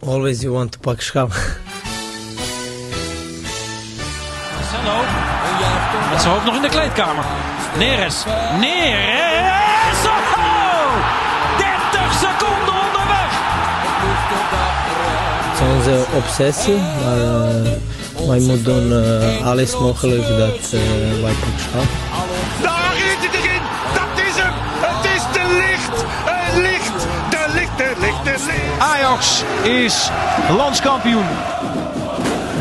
Always you want to pak schap. Marcelo. Met zijn hoofd nog in de kleedkamer. Neres. Neres. Oh! 30 seconden onderweg. Het is onze obsessie, maar uh, wij moeten doen uh, alles mogelijk dat uh, wij pak schap. Ajax is landskampioen.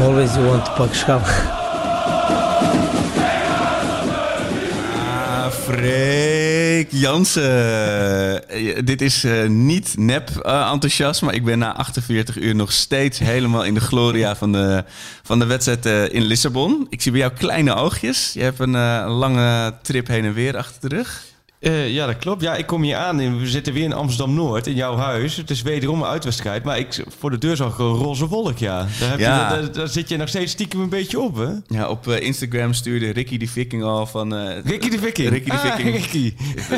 Always you want to pak schap. Freek Jansen. Eh, dit is uh, niet nep uh, enthousiast, maar ik ben na 48 uur nog steeds helemaal in de gloria van de, van de wedstrijd uh, in Lissabon. Ik zie bij jou kleine oogjes. Je hebt een lange trip heen en weer achter de rug. Uh, ja, dat klopt. Ja, ik kom hier aan. En we zitten weer in Amsterdam-Noord, in jouw huis. Het is wederom een uitwedstrijd. Maar ik, voor de deur zag ik een roze wolk, ja. Daar, heb Ja. Je, daar, daar zit je nog steeds stiekem een beetje op, hè? Ja, op eh, Instagram stuurde Ricky de Viking al van... eh, Ricky de Viking. Ricky de Ah, Viking. Ricky.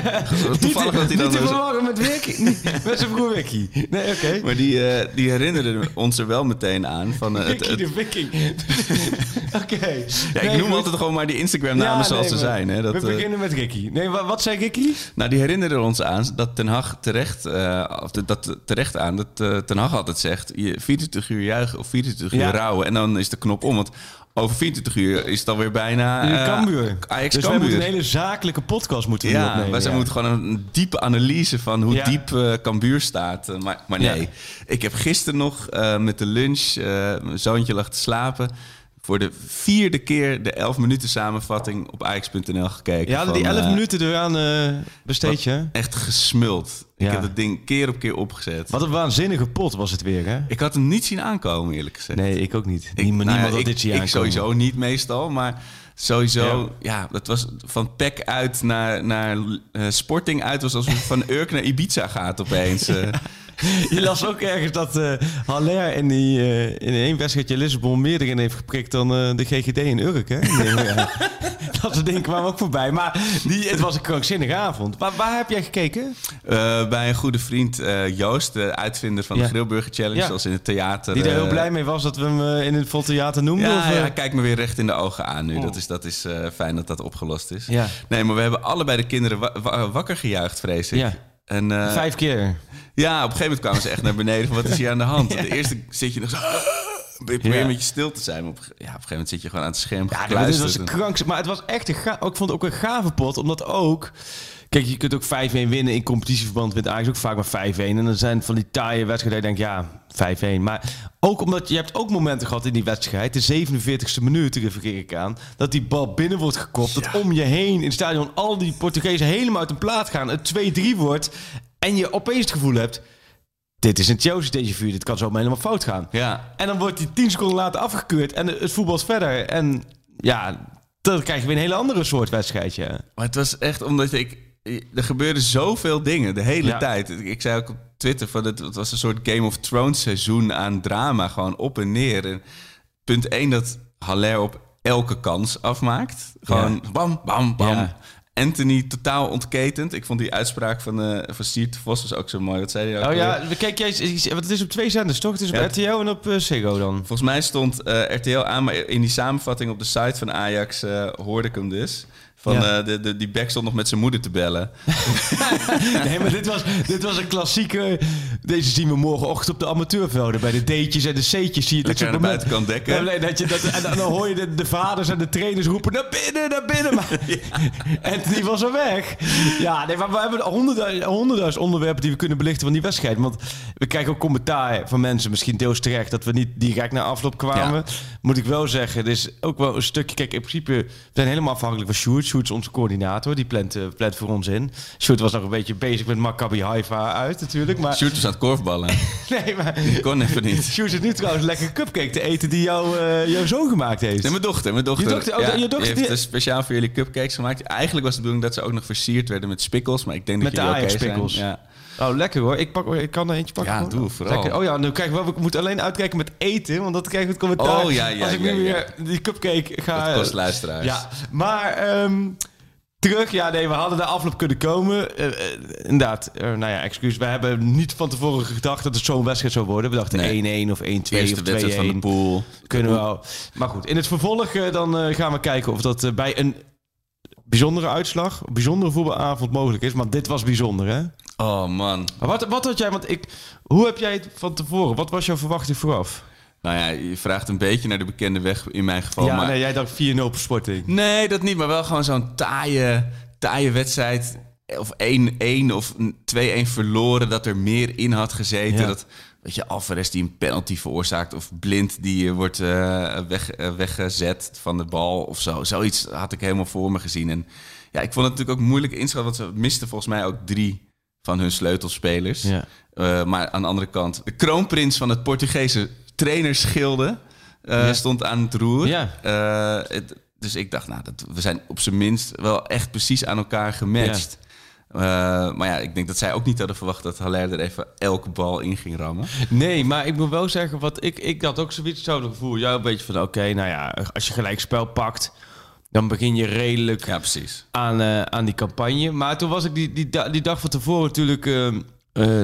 Toevallig dat hij dan... Niet te zo- verwarren met Ricky. met zijn broer Ricky. Nee, oké. Maar die, eh, die herinnerde ons er wel meteen aan. Van, eh, Ricky de Viking. oké. ja, ik noem altijd gewoon maar die Instagram-namen zoals ze zijn. Hè, dat, we eh, beginnen met Ricky. Nee, wa- wat zei Ricky? Nou, die herinneren ons aan dat Ten Hag terecht, eh, of de- dat terecht aan dat eh, Ten Hag altijd zegt: je 24 uur juichen of 24 uur Ja. rouwen. En dan is de knop om. Want over 24 uur is het alweer bijna. eh, Cambuur. Ajax dus Cambuur. moeten een hele zakelijke podcast moeten we Ja, opnemen. wij moeten gewoon een diepe analyse van hoe Ja. diep eh Cambuur staat. Maar, maar nee, Ja. ik heb gisteren nog met de lunch, mijn zoontje lag te slapen... voor de vierde keer de 11 minuten samenvatting op Ajax.nl gekeken. Ja, die van, 11 eh, minuten eraan eh besteed je. Echt gesmuld. Ik Ja. heb dat ding keer op keer opgezet. Wat een waanzinnige pot was het weer, hè? Ik had hem niet zien aankomen, eerlijk gezegd. Nee, ik ook niet. Ik- niemand nou ja, had ik, dit zien Ik aankomen. sowieso niet meestal, maar sowieso... Ja, dat was van PEC uit naar, naar eh, Sporting uit... was alsof van Urk naar Ibiza gaat opeens. Je las ook ergens dat eh Haller in, die, eh, in één wedstrijdje Lissabon meer erin heeft geprikt dan eh, de GGD in Urk, hè? Dat soort dingen kwamen ook voorbij. Maar die, het was een krankzinnige avond. Waar, waar heb jij gekeken? Bij een goede vriend Joost, de uitvinder van Ja. de Grillburger Challenge... Ja. zoals in het theater... Die er heel blij mee was dat we hem in het Vol Theater noemden? Ja, of, ja, hij kijkt me weer recht in de ogen aan nu. Oh. Dat is, dat is fijn dat dat opgelost is. Ja. Nee, maar we hebben allebei de kinderen wa- wa- wakker gejuicht, vrees ik. En, Vijf keer. Ja, op een gegeven moment kwamen ze echt naar beneden van wat is hier aan de hand. De eerste zit je nog zo... Probeer Ja. een beetje stil te zijn. Maar op, ja, op een gegeven moment zit je gewoon aan het scherm Ja, dit gekluisterd. was een krank. Maar het was echt een ga Ik vond het ook een gave pot, omdat ook. Kijk, je kunt ook 5-1 winnen in competitieverband. Wint Ajax ook vaak maar 5-1. En dan zijn van die taaie wedstrijden. dat denkt, ja, 5-1. Maar ook omdat je hebt ook momenten gehad in die wedstrijd. De 47e minuut, refereer ik aan. Dat die bal binnen wordt gekopt. Dat om je heen in het stadion al die Portugezen helemaal uit hun plaat gaan. Het 2-3 wordt. En je opeens het gevoel hebt. Dit is een Chelsea vuur. Dit kan zomaar helemaal fout gaan. Ja, En dan wordt die 10 seconden later afgekeurd en het voetbal is verder. En ja, dan krijg je weer een hele andere soort wedstrijdje. maar het was echt omdat ik... Er gebeurden zoveel dingen de hele Ja. tijd. Ik zei ook op Twitter van het, het was een soort Game of Thrones seizoen aan drama. Gewoon op en neer. En punt 1 dat Haller op elke kans afmaakt. Gewoon bam, bam, bam. Ja. Anthony totaal ontketend. Ik vond die uitspraak van, eh van Siert Vos was ook zo mooi. Wat zei hij ook Oh ja, kijk jij, want het is op twee zenders toch? Het is op Ja. RTL en op Ziggo dan. Volgens mij stond eh, RTL aan, maar in die samenvatting op de site van Ajax hoorde ik hem dus. Van, Ja. eh, de, de, die back stond nog met zijn moeder te bellen. Nee, maar dit was, dit was een klassieke... Deze zien we morgenochtend op de amateurvelden. Bij de D'tjes en de C'tjes zie je soort de momenten. buitenkant dekken. Ja, nee, dat je dat, en dan hoor je de, de vaders en de trainers roepen... Naar binnen, naar binnen. Maar, En die was er weg. Ja, nee, maar we hebben honderdduizend, honderdduizend onderwerpen... die we kunnen belichten van die wedstrijd. Want we krijgen ook commentaar van mensen... misschien deels terecht... dat we niet direct naar afloop kwamen. Moet ik wel zeggen, er is ook wel een stukje... Kijk, in principe, we zijn helemaal afhankelijk van Sjoerd. Sjoerd onze coördinator. Die plant, eh, plant voor ons in. Sjoerd was nog een beetje bezig met Maccabi Haifa uit natuurlijk. Maar, Sjoerd was aan het korfballen. nee, maar... Die kon even niet. Sjoerd zit nu trouwens lekker cupcake te eten die jouw, eh, jouw zoon gemaakt heeft. Nee, mijn dochter. Mijn dochter, Je dochter, oh, ja, je dochter die heeft die- speciaal voor jullie cupcakes gemaakt. Eigenlijk was de bedoeling dat ze ook nog versierd werden met spikkels. Maar ik denk Met dat de jullie oké zijn. Ja. Oh, lekker hoor. Ik, pak, ik kan er eentje pakken. Ja, hoor. doe vooral. Lekker. Oh ja, nu kijk, we we moeten alleen uitkijken met eten, want dat krijg ik het commentaar. Oh, ja, ja, Als ik ja, nu ja. weer die cupcake ga... Dat kost luisteraars. Ja, maar ehm, Terug, ja, nee, we hadden de afloop kunnen komen. Uh, uh, inderdaad, uh, nou ja, excuus. We hebben niet van tevoren gedacht dat het zo'n wedstrijd zou worden. We dachten 1-1 nee. of 1-2 of 2-1. van de pool. Kunnen we wel. Maar goed, in het vervolg dan gaan we kijken of dat bij een bijzondere uitslag, bijzondere voetbalavond mogelijk is. Maar dit was bijzonder, hè? Oh man. Maar wat, wat had jij, want ik, hoe heb jij het van tevoren? Wat was jouw verwachting vooraf? Nou ja, je vraagt een beetje naar de bekende weg in mijn geval. Ja, maar... nee, jij dacht 4-0 op Sporting. Nee, dat niet. Maar wel gewoon zo'n taaie, taaie wedstrijd. Of 1-1 of 2-1 verloren. Dat er meer in had gezeten. Ja. Dat, weet je, Alvarez die een penalty veroorzaakt. Of Blind die wordt uh, weg, uh, weggezet van de bal of zo. Zoiets had ik helemaal voor me gezien. En ja, ik vond het natuurlijk ook moeilijk inschatten. Want ze misten volgens mij ook drie van hun sleutelspelers. Ja. Uh, maar aan de andere kant, de kroonprins van het Portugese trainerschilde uh, ja. stond aan het roer. Ja. Het, dus ik dacht, nou, dat, we zijn op zijn minst wel echt precies aan elkaar gematcht. Ja. Maar ja, ik denk dat zij ook niet hadden verwacht dat Haller er even elke bal in ging rammen. Nee, maar ik moet wel zeggen, wat ik, ik had ook zoiets hetzelfde gevoel. Ja, een beetje van, oké, okay, nou ja, als je gelijk spel pakt, dan begin je redelijk ja, precies. Aan, uh, aan die campagne. Maar toen was ik die, die, die dag van tevoren natuurlijk... Uh, uh,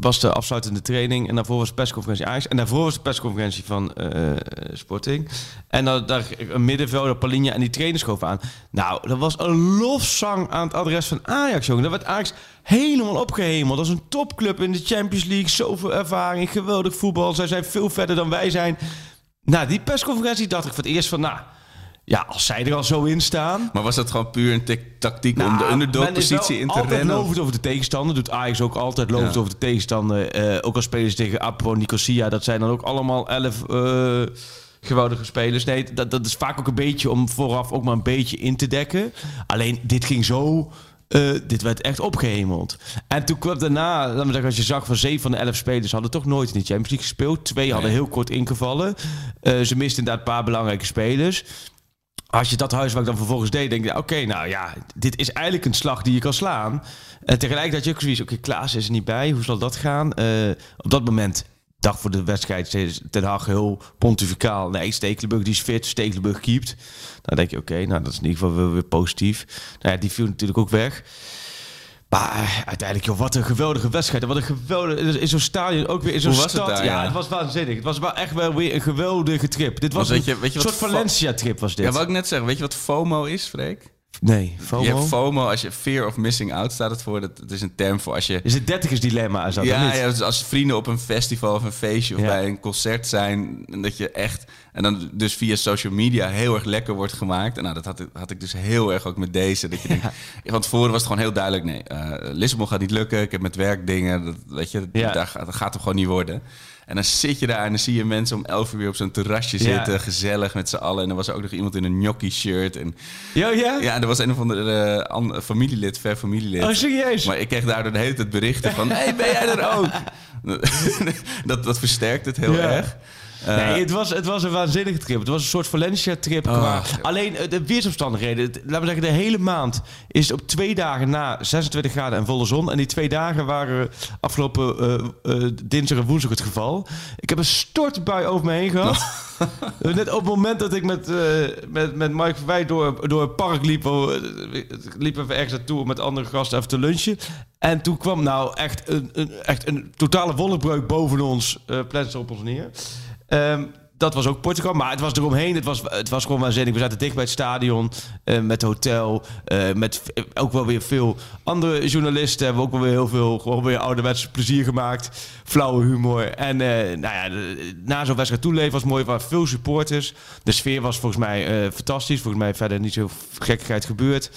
was de afsluitende training en daarvoor was de persconferentie Ajax. En daarvoor was de persconferentie van Sporting. En dan daar een middenvelder, Palinha en die trainer schoven aan. Nou, dat was een lofzang aan het adres van Ajax, jongen. Dat werd Ajax helemaal opgehemeld. Dat is een topclub in de Champions League. Zoveel ervaring, geweldig voetbal. Zij zijn veel verder dan wij zijn. Nou, die persconferentie dacht ik voor het eerst van... nou. Ja, als zij er al zo in staan. Maar was dat gewoon puur een tactiek nou, om de underdog-positie in te altijd rennen? lovend over de tegenstander. Doet Ajax ook altijd lovend ja. over de tegenstander. Uh, ook als spelers tegen Apo, Nicosia. Dat zijn dan ook allemaal elf uh, geweldige spelers. Nee, dat, dat is vaak ook een beetje om vooraf ook maar een beetje in te dekken. Alleen, dit ging zo... Uh, dit werd echt opgehemeld. En toen kwam daarna, laat me zeggen, als je zag van zeven van de elf spelers hadden toch nooit in de Champions League gespeeld. Twee nee. hadden heel kort ingevallen. Uh, ze misten inderdaad een paar belangrijke spelers als je dat huiswerk dan vervolgens deed, denk je, oké, nou ja, dit is eigenlijk een slag die je kan slaan. En tegelijk dat je ook zoiets, oké, Klaas is er niet bij, hoe zal dat gaan? Uh, op dat moment, dag voor de wedstrijd, Ten Hag heel pontificaal. Nee, Stekelenburg die is fit, Stekelenburg keept. Dan denk je, oké, nou dat is in ieder geval weer, weer positief. Nou ja, die viel natuurlijk ook weg. Maar uiteindelijk, joh, wat een geweldige wedstrijd. En wat een geweldige... In zo'n stadion ook weer in zo'n stad. Het daar, ja, ja, het was waanzinnig. Het was wel echt wel weer een geweldige trip. Dit was een je, weet je soort Valencia-trip was dit. Ja, wat ik net zeg. Weet je wat FOMO is, Freek? Nee, FOMO? Je hebt FOMO als je fear of missing out staat het voor. Dat, dat is een term voor als je... Is het dertigers dilemma? Is dat ja, ja, dus als vrienden op een festival of een feestje of Ja. bij een concert zijn. En dat je echt... En dan dus via social media heel erg lekker wordt gemaakt. En nou, dat had ik, had ik dus heel erg ook met deze. Dat je denkt, Van tevoren was het gewoon heel duidelijk. Nee, eh, Lissabon gaat niet lukken. Ik heb met werk dingen. Dat, weet je, Ja. daar, gaat- dat gaat hem gewoon niet worden. En dan zit je daar en dan zie je mensen om elf uur weer op zo'n terrasje Ja. zitten. Gezellig met z'n allen. En dan was er ook nog iemand in een gnocchi shirt. En Ja, ja? ja, er was een of andere an- familielid, ver familielid. Oh, serieus? Maar ik kreeg daardoor de hele tijd berichten van... hey, ben jij er ook? dat, dat versterkt het heel Ja. erg. Eh, Nee, het was, het was een waanzinnige trip. Het was een soort Valencia-trip. Oh, ja. Alleen eh, de weersomstandigheden. Het- Laten we zeggen, de hele maand is op twee dagen na 26 graden en volle zon. En die twee dagen waren afgelopen eh, dinsdag en woensdag het geval. Ik heb een stortbui over me heen gehad. Eh, Net op het moment dat ik met, eh, met, met Mike Verwij door, door het park liep... liepen we ergens naartoe om met andere gasten even te lunchen. En toen kwam nou echt een, een, echt een totale wolkbreuk boven ons. plaatste op ons neer. Ehm, dat was ook Portugal, maar het was eromheen. Het was, het was gewoon waanzinnig. We zaten dicht bij het stadion, eh, met hotel, eh, met v- ook wel weer veel andere journalisten. Hebben ook wel weer heel veel gewoon weer ouderwets plezier gemaakt. Flauwe humor. En eh, nou ja, na zo'n wedstrijd toeleven was mooi. Er veel supporters. De sfeer was volgens mij eh, fantastisch. Volgens mij verder niet zo gekkigheid gebeurd.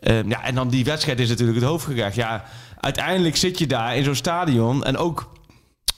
Ehm, ja, en dan die wedstrijd is natuurlijk het hoofdgerecht. Ja, uiteindelijk zit je daar in zo'n stadion en ook...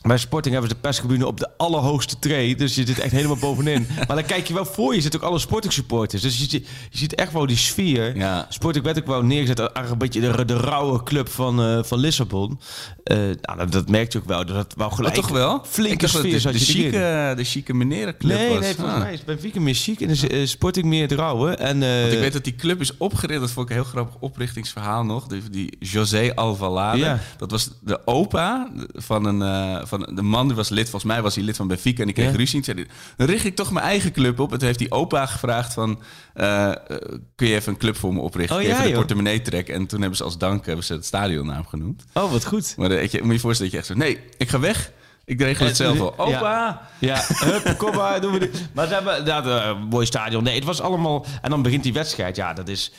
Bij Sporting hebben ze de perstribune op de allerhoogste tree. Dus je zit echt helemaal bovenin. Maar dan kijk je wel voor je. zit ook alle Sporting supporters. Dus je, ziet- je ziet echt wel die sfeer. Ja. Sporting werd ook wel neergezet een beetje de, de rauwe club van, eh, van Lissabon. Eh, nou, dat, dat merk je ook wel. Dus dat wou Oh, gelijk toch wel? Flinke sfeer de, je erin. chique, de chique menerenclub Nee, was. nee, volgens Ah. mij is Benfica meer chic en is eh, Sporting meer het rauwe. En, eh, Want ik weet dat die club is opgericht. Dat vond ik een heel grappig oprichtingsverhaal nog. Die, die José Alvalade. Ja. Dat was de opa van een, eh, van de man die was lid, volgens mij was hij lid van Benfica en die kreeg Ja. ruzie. Zei dan richt ik toch mijn eigen club op. En toen heeft die opa gevraagd van, eh, eh, kun je even een club voor me oprichten? Oh, ja, even de portemonnee trekken. En toen hebben ze als dank hebben ze het stadionnaam genoemd. Oh, wat goed. Maar je, moet je je voorstellen dat je echt zo, nee, ik ga weg. Ik regel het Eh, zelf wel. Opa! Ja, hup, kom maar, doen we dit. Maar ze hebben dat eh, een mooi stadion. Nee, het was allemaal... En dan begint die wedstrijd. Ja, dat is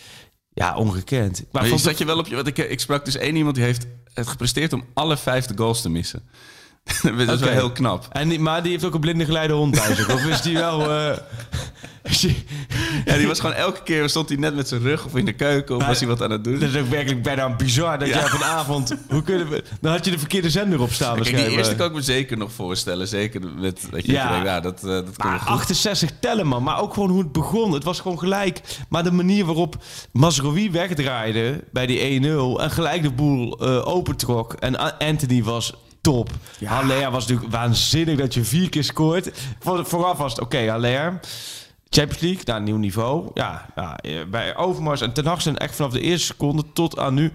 ja, ongekend. Maar Maar je vond zat je wel op je... Want ik, ik sprak dus één iemand die heeft het gepresteerd om alle vijf de goals te missen. dat is wel heel knap. En die, maar die heeft ook een blinde geleide hond thuis. Of is die wel... eh, Ja, die was gewoon elke keer, stond hij net met zijn rug of in de keuken of Maar- was hij wat aan het doen. dat is ook werkelijk bijna bizar dat Ja. jij op een avond... Hoe kunnen we... Dan had je de verkeerde zender op staan Kijk, die eerste kan ik me zeker nog voorstellen. Zeker met dat je Ja. denkt, dat, eh, dat Maar goed. 68 tellen, man. Maar ook gewoon hoe het begon. Het was gewoon gelijk. Maar de manier waarop Masrowi wegdraaide bij die 1-0... en gelijk de boel eh, opentrok. En Anthony was top. Haller was natuurlijk waanzinnig dat je vier keer scoort. Voor, vooraf was het, oké, Haller... Champions League, naar een nieuw niveau. Ja, ja, eh, bij Overmars en Ten Hag zijn echt vanaf de eerste seconde tot aan nu...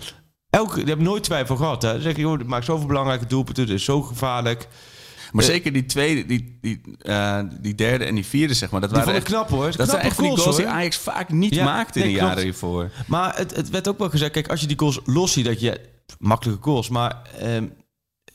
Elke, die hebben nooit twijfel gehad. Hè. Ze zeggen, joh, dit maakt zoveel belangrijke doelpunten. Het is zo gevaarlijk. Maar zeker die tweede, die, die, eh, die derde en die vierde, zeg maar. Dat Die waren echt, knap, hoor. Dat zijn echt die goals, die hoor. Ajax vaak niet Ja, maakte in nee, de jaren hiervoor. Maar het, het werd ook wel gezegd, kijk, als je die goals los ziet, dat je makkelijke goals, maar ehm,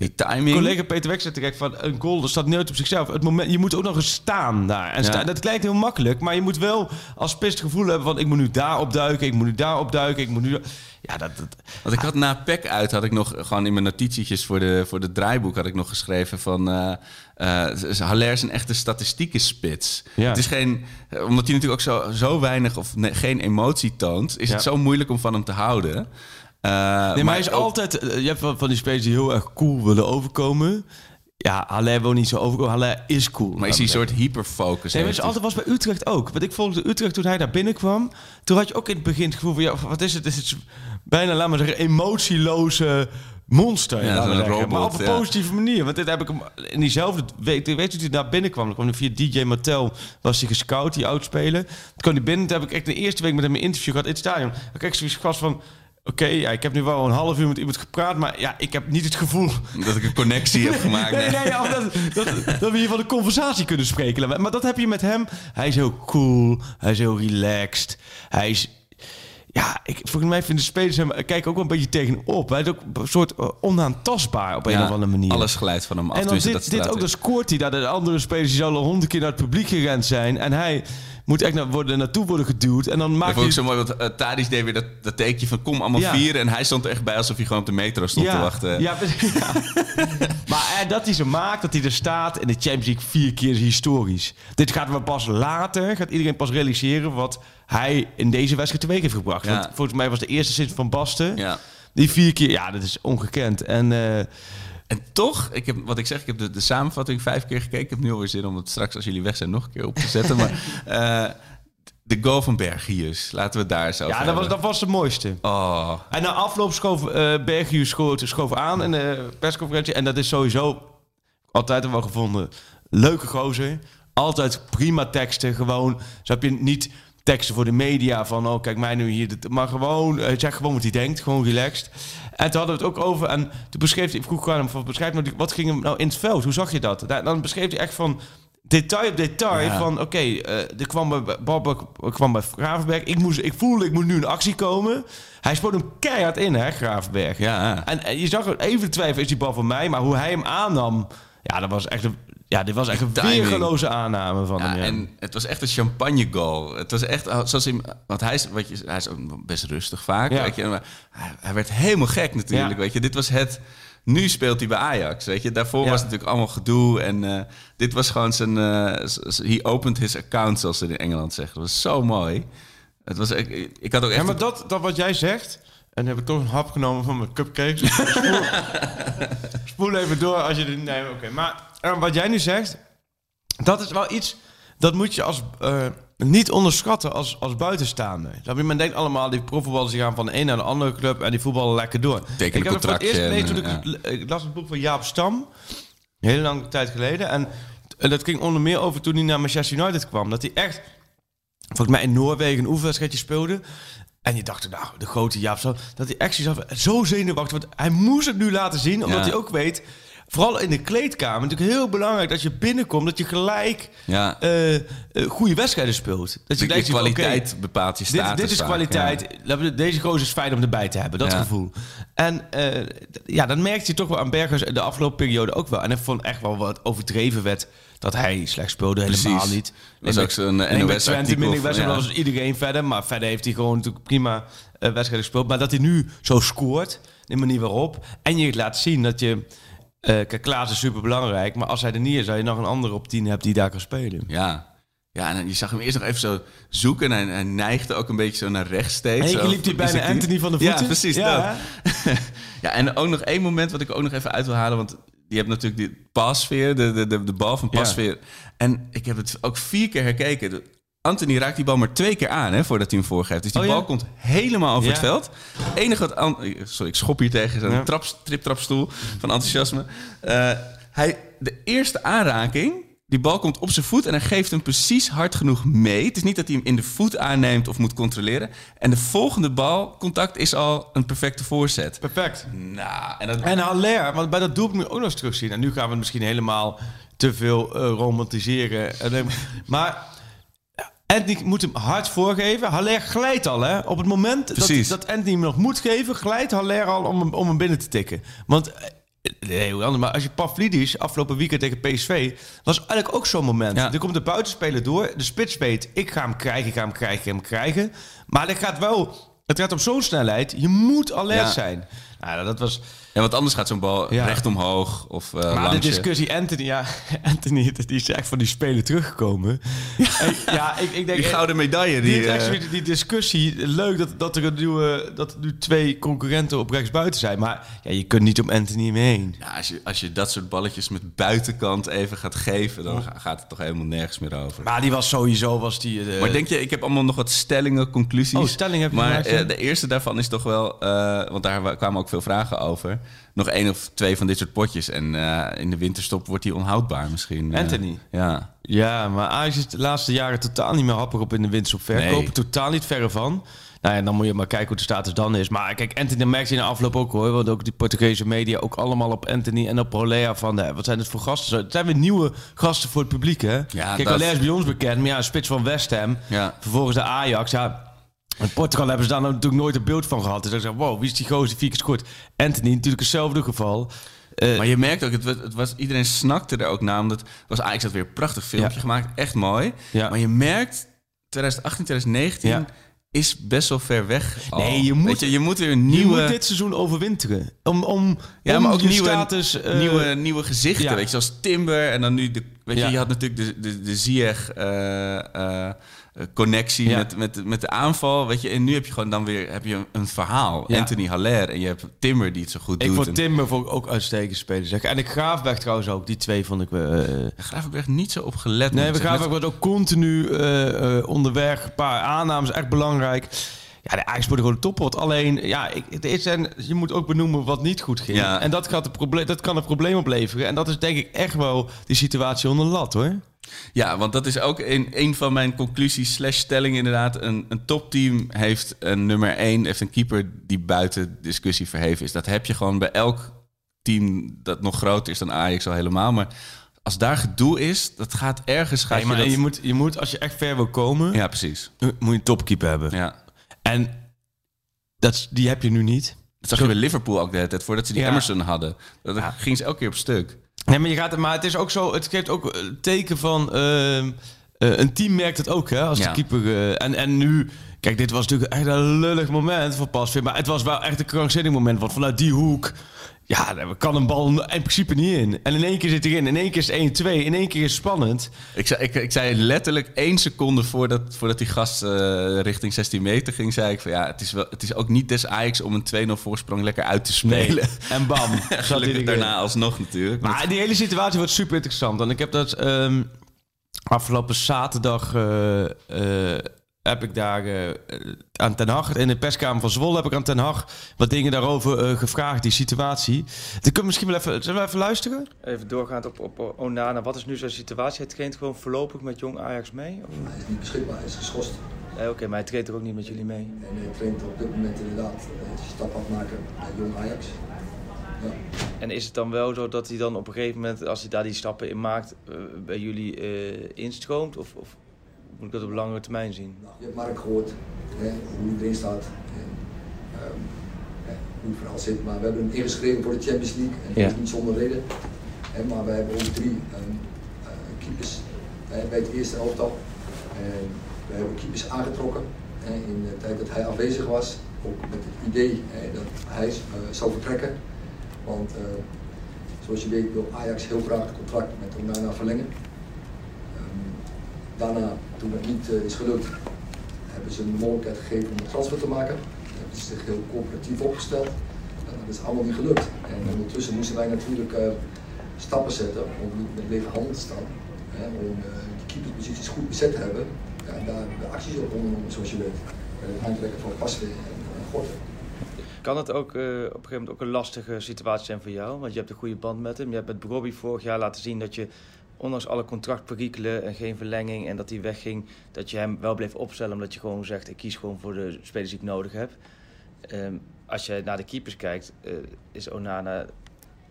Die timing. collega Peter Wek zegt direct van een goal dat staat nooit op zichzelf. Het moment, je moet ook nog eens staan daar. En Ja. dat lijkt heel makkelijk, maar je moet wel als spits het gevoel hebben van ik moet nu daar opduiken, ik moet nu daar opduiken, ik moet nu. Ja, dat, dat Want ik had na PEC uit, had ik nog gewoon in mijn notitietjes voor de, voor de draaiboek had ik nog geschreven van eh eh, Haller is een echte statistieke spits. Ja. Het is geen, eh, omdat hij natuurlijk ook zo, zo weinig of ne- geen emotie toont, is Ja. het zo moeilijk om van hem te houden. Eh, nee, maar hij is ook- altijd. eh, Je hebt van, die spelers die heel erg cool willen overkomen. Ja, Haller wil niet zo overkomen. Haller is cool. Maar is een soort hyperfocus? Nee, maar het altijd was bij Utrecht ook. Want ik volgde Utrecht toen hij daar binnenkwam. Toen had je ook in het begin het gevoel van... Ja, wat is het? Is het bijna, laat maar zeggen, emotieloze monster. Ja, zeggen. robot, maar op een ja. positieve manier. Want dit heb ik hem in diezelfde week... Weet je toen hij daar binnenkwam? Dan kwam hij via DJ Mattel. Was hij gescout, die oudspeler. Toen kwam hij binnen. Toen heb ik echt de eerste week met hem een interview gehad in het stadion. Dan kreeg ik zoiets gast van... Oké, ja, ik heb nu wel een half uur met iemand gepraat, maar ja, ik heb niet het gevoel Dat ik een connectie heb gemaakt. Nee, nee, ja, dat, dat, dat we hier van een conversatie kunnen spreken. Maar dat heb je met hem. Hij is heel cool. Hij is heel relaxed. Hij is... Ja, ik, volgens mij vinden spelers hem... Kijken ook wel een beetje tegenop. Hij is ook een soort eh, onaantastbaar op een of andere manier. Alles glijdt van hem af. en dan dit, dat dit ook, dan scoort hij. Dat de andere spelers die zouden al honderd keer naar het publiek gerend zijn. En hij moet echt naar, worden, naartoe worden geduwd. En dan maakt vond ik hij... zo mooi, want uh, deed weer dat, dat teekje van kom allemaal Ja. vieren. En hij stond er echt bij alsof hij gewoon op de metro stond te wachten. Ja, maar eh, dat hij ze maakt, dat hij er staat in de Champions League vier keer is historisch. Dit gaat we pas later, gaat iedereen pas realiseren wat hij in deze wedstrijd teweeg heeft gebracht. Want volgens mij was de eerste sinds Van Basten. Ja. Die vier keer, ja, dat is ongekend. En eh, En toch, ik heb, wat ik zeg, ik heb de, de samenvatting vijf keer gekeken. Ik heb nu alweer zin om het straks, als jullie weg zijn, nog een keer op te zetten. maar eh, de goal van Bergius, laten we het daar over ja, dat was, dat was het mooiste. Oh, En na afloop schoof eh Bergius schoof, schoof aan in de persconferentie. En dat is sowieso altijd wel gevonden. Leuke gozer. Altijd prima teksten. Gewoon, zo heb je niet teksten voor de media van... oh, kijk mij nu hier. dit- Maar gewoon, eh, zeg gewoon wat hij denkt. Gewoon relaxed. En toen hadden we het ook over... en toen beschreef hij... ik vroeg aan hem van... beschrijf nou, die- wat ging hem nou in het veld? Hoe zag je dat? Daar- Dan beschreef hij echt van... Detail op detail Ja. van, oké, eh, er kwam bij Bob kwam bij Gravenberg. Ik, moest, ik voelde, ik moet nu in actie komen. Hij spoot hem keihard in, hè, Gravenberg. ja. En, en je zag er even twijfel, is die bal van mij? Maar hoe hij hem aannam, ja, dat was echt een, ja, dit was echt een timing. weergeloze aanname van Ja, hem. Ja. en het was echt een champagne goal. Het was echt, uh, zoals hij, want hij is, wat je, hij is ook best rustig vaak. Ja. Weet je, maar hij, hij werd helemaal gek natuurlijk. Ja. Weet je, dit was het. Nu speelt hij bij Ajax. Weet je, daarvoor Ja. was het natuurlijk allemaal gedoe en eh, dit was gewoon zijn. eh, s- he opened his account, zoals ze in Engeland zeggen. Dat was zo mooi. Het was, ik, ik had ook echt. Ja, maar dat, dat wat jij zegt, en heb ik toch een hap genomen van mijn cupcakes. spoel, spoel even door als je dit... Nee, oké. Maar eh, wat jij nu zegt, dat is wel iets... Dat moet je als, eh, niet onderschatten als, als je? Men denkt allemaal, die profvoetballers die gaan van de een naar de andere club... en die voetballen lekker door. Teken ik heb het voor het eerst gelezen en, toen ik, ik las het boek van Jaap Stam. Een hele lange tijd geleden. En, en dat ging onder meer over toen hij naar Manchester United kwam. Dat hij echt volgens mij in Noorwegen een oefenwedstrijdje speelde. En je dacht, nou, de grote Jaap Stam, dat hij echt had zo zenuwachtig. Want hij moest het nu laten zien, omdat Ja. hij ook weet... vooral in de kleedkamer, natuurlijk heel belangrijk dat je binnenkomt, dat je gelijk Ja. eh, eh, goede wedstrijden speelt. Dat je De oké, kwaliteit bepaalt je status dit, dit is vaak, kwaliteit. Deze gozer is fijn om erbij te hebben, dat Ja. gevoel. En eh, ja, dan merkte je toch wel aan Bergers de afgelopen periode ook wel. En ik vond echt wel wat overdreven werd dat hij slecht speelde. Helemaal Precies. niet. Was Nee, ook zo'n, bij- nee, bij NOS Twente artikel minder van, wedstrijd ja. was iedereen verder. Maar verder heeft hij gewoon natuurlijk prima wedstrijden gespeeld. Maar dat hij nu zo scoort, de manier waarop. En je laat zien dat je... eh kijk, Klaas is super belangrijk. Maar als hij er niet is, zou je nog een andere op 10 hebt die daar kan spelen. Ja. Ja, en je zag hem eerst nog even zo zoeken. En hij, hij neigde ook een beetje zo naar rechts steeds. En je liep hij bijna. Anthony van de Ja, voeten. precies Ja, dat. ja, en ook nog één moment wat ik ook nog even uit wil halen. Want je hebt natuurlijk die pasveer, de, de, de, de bal van Ja. pasveer. En ik heb het ook vier keer gekeken. Anthony raakt die bal maar twee keer aan hè, voordat hij hem voorgeeft. Dus die Oh, ja? bal komt helemaal over Ja. het veld. enige wat... An- Sorry, ik schop hier tegen zo'n Ja. trap, triptrapstoel van enthousiasme. Eh, hij, de eerste aanraking... Die bal komt op zijn voet en hij geeft hem precies hard genoeg mee. Het is niet dat hij hem in de voet aanneemt of moet controleren. En de volgende balcontact is al een perfecte voorzet. Perfect. Nou, en dat, En Haller, want bij dat doelpunt moet ik ook nog eens terugzien. En nu gaan we het misschien helemaal te veel eh, romantiseren. En, eh, maar Anthony moet hem hard voorgeven. Haller glijdt al, hè? Op het moment dat, Precies. dat Anthony hem nog moet geven, glijdt Haller al om hem, om hem binnen te tikken. Want... eh, Nee, hoe anders. Maar als je Pavlidis afgelopen weekend tegen PSV... was eigenlijk ook zo'n moment. Ja. Er komt de buitenspeler door. De spits weet, ik ga hem krijgen, ik ga hem krijgen, ik ga hem krijgen. Maar dat gaat wel... Het gaat op zo'n snelheid. Je moet alert Ja. zijn. Nou, dat was... ja, want anders gaat zo'n bal Ja. recht omhoog of eh Maar de discussie, Anthony, ja, Anthony, die is echt van die spelen teruggekomen. Ja, ja ik, ik denk... Die gouden medaille. Die, die, eh, die, die discussie, leuk dat, dat er een nieuwe, dat er nu twee concurrenten op rechtsbuiten zijn. Maar ja, je kunt niet om Anthony mee heen. ja, als, je, als je dat soort balletjes met buitenkant even gaat geven... dan ga- gaat het toch helemaal nergens meer over. Maar die was sowieso, was die... eh, Maar denk je, ik heb allemaal nog wat stellingen, conclusies. Oh, stellingen heb je Maar eh, ja? de eerste daarvan is toch wel, want daar wa- kwamen ook veel vragen over. Nog één of twee van dit soort potjes. En eh, in de winterstop wordt hij onhoudbaar misschien. eh. Anthony? ja. Ja, maar Ajax is de laatste jaren totaal niet meer happig op in de winst op verkopen. Nee. Totaal niet verre van. Nou ja, dan moet je maar kijken hoe de status dan is. Maar kijk, Anthony merkt je in de afloop ook hoor. Want ook die Portugese media ook allemaal op Anthony en op Rolea van... eh, wat zijn het voor gasten? Het zijn weer nieuwe gasten voor het publiek hè. Ja, kijk, dat- Rolea is bij ons bekend. Maar ja, een spits van West Ham. Ja. Vervolgens de Ajax. Ja, in Portugal hebben ze daar natuurlijk nooit een beeld van gehad. Dus dan zeggen wow, wie is die gozer die vier keer scoort? Anthony, natuurlijk hetzelfde geval. Eh, Maar je merkt ook, het was, het was, iedereen snakte er ook naar. Omdat was Ajax had weer een prachtig filmpje Ja. gemaakt. Echt mooi. Ja. Maar je merkt, 2018, 2019 Ja. is best wel ver weg. al. Nee, je moet- je, je moet weer een je nieuwe... moet dit seizoen overwinteren. Om, om, Ja, om maar ook je nieuwe, status... eh, nieuwe, nieuwe gezichten. Weet je, zoals Timber. En dan nu, de, weet je, je had natuurlijk de, de, de Ziyech eh, connectie Ja. met, met, met de aanval. Weet je, en nu heb je gewoon dan weer heb je een verhaal. Ja. Anthony Haller en je hebt Timber die het zo goed Ik doet. vond En Timber vond ik ook uitstekend spelen. Zeg. En ik Graafberg trouwens ook. Die twee vond ik... eh Gravenberg niet zo op gelet. nee, ik zeggen. Graafberg wordt ook continu eh, eh, onderweg. Een paar aannames, echt belangrijk. Ja, de Ajax wordt gewoon toppot. Alleen, ja, ik, het is en je moet ook benoemen wat niet goed ging. Ja. En dat, gaat probleem, dat kan een probleem opleveren. En dat is denk ik echt wel die situatie onder lat, hoor. Ja, want dat is ook een, een van mijn conclusies slash stellingen inderdaad. Een, een topteam heeft een nummer één, heeft een keeper die buiten discussie verheven is. Dat heb je gewoon bij elk team dat nog groter is dan Ajax al helemaal. Maar als daar gedoe is, dat gaat ergens... Gaat Nee, maar je, dat... je, moet, je moet, als je echt ver wil komen, Ja, precies. moet je een topkeeper hebben. Ja. En dat, die heb je nu niet. Dat zag je bij Liverpool ook de hele tijd, voordat ze die Ja. Emerson hadden. Dat ging ze elke keer op stuk. Nee, maar, je gaat, maar het is ook zo, het geeft ook een teken van. ehm, eh, een team merkt het ook, hè, als Ja. de keeper. eh, en, en nu, kijk, dit was natuurlijk echt een lullig moment voor Pasveer. Maar het was wel echt een krankzinnig moment. Want vanuit die hoek, ja, daar kan een bal in principe niet in. En in één keer zit hij in, in één keer is het 1-2, in één keer is het spannend. Ik zei, ik, ik zei letterlijk één seconde voordat, voordat die gast eh, richting 16 meter ging, zei ik van ja, het is, wel, het is ook niet des Ajax om een 2-0 voorsprong lekker uit te spelen. En bam, Gelukkig daarna alsnog natuurlijk. Maar die hele situatie wordt super interessant. En ik heb dat ehm, afgelopen zaterdag eh, eh, heb ik daar eh, aan Ten Hag, in de perskamer van Zwolle, heb ik aan Ten Hag wat dingen daarover eh, gevraagd, die situatie. Dan kunnen we misschien wel even, zullen we even luisteren? Even doorgaand op, op Onana. Wat is nu zijn situatie? Hij traint gewoon voorlopig met jong Ajax mee? Of? Hij is niet beschikbaar, hij is geschorst. Nee, Oké, maar hij traint er ook niet met jullie mee. En hij traint op dit moment inderdaad, dat je stap afmaken bij Jong Ajax. Ja. En is het dan wel zo dat hij dan op een gegeven moment, als hij daar die stappen in maakt, eh, bij jullie eh, instroomt? Of, of moet ik dat op langere termijn zien? Nou, je hebt Mark gehoord, hè, hoe hij erin staat. En, ehm, hè, hoe het verhaal zit. Maar we hebben hem ingeschreven voor de Champions League. En dat Ja. is niet zonder reden. Hè, maar we hebben ook drie eh, keepers hè, bij het eerste elftal. En we hebben keepers aangetrokken hè, in de tijd dat hij afwezig was. Ook met het idee hè, dat hij eh, zou vertrekken. Want eh, zoals je weet wil Ajax heel graag het contract met Onana verlengen. Daarna, toen het niet eh, is gelukt, hebben ze een mogelijkheid gegeven om een transfer te maken. Hebben ze zich heel coöperatief opgesteld. En dat is allemaal niet gelukt. En ondertussen moesten wij natuurlijk eh, stappen zetten om niet met lege handen te staan. Om eh, die keepersposities goed bezet te hebben. Ja, en daar hebben acties op ondernomen, zoals je weet. Bij het aantrekken van en, en Gorten. Kan het ook op een gegeven moment ook een lastige situatie zijn voor jou? Want je hebt een goede band met hem. Je hebt met Robbie vorig jaar laten zien dat je, ondanks alle contractperikelen en geen verlenging en dat hij wegging, dat je hem wel bleef opstellen omdat je gewoon zegt: ik kies gewoon voor de spelers die ik nodig heb. Ehm, als je naar de keepers kijkt, eh, is Onana,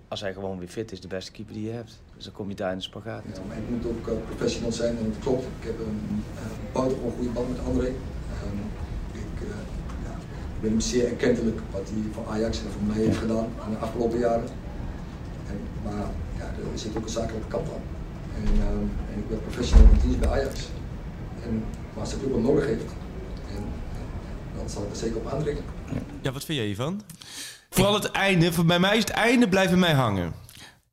als hij gewoon weer fit is, de beste keeper die je hebt. Dus dan kom je daar in de spagaat. Ja, maar ik moet ook eh, professional zijn en het klopt. Ik heb een uh, buitengewoon goede band met André. Ehm, ik, eh, ja, ik ben hem zeer erkentelijk wat hij voor Ajax en voor mij heeft gedaan in de afgelopen jaren. En, maar ja, er zit ook een zakelijke kant aan. En, ehm, en ik ben professional in dienst bij Ajax. En, maar als de club hem nodig heeft, en, dan zal ik er zeker op aandringen. Ja, wat vind jij hiervan? Vooral het einde. Voor bij mij is het einde blijven mij hangen.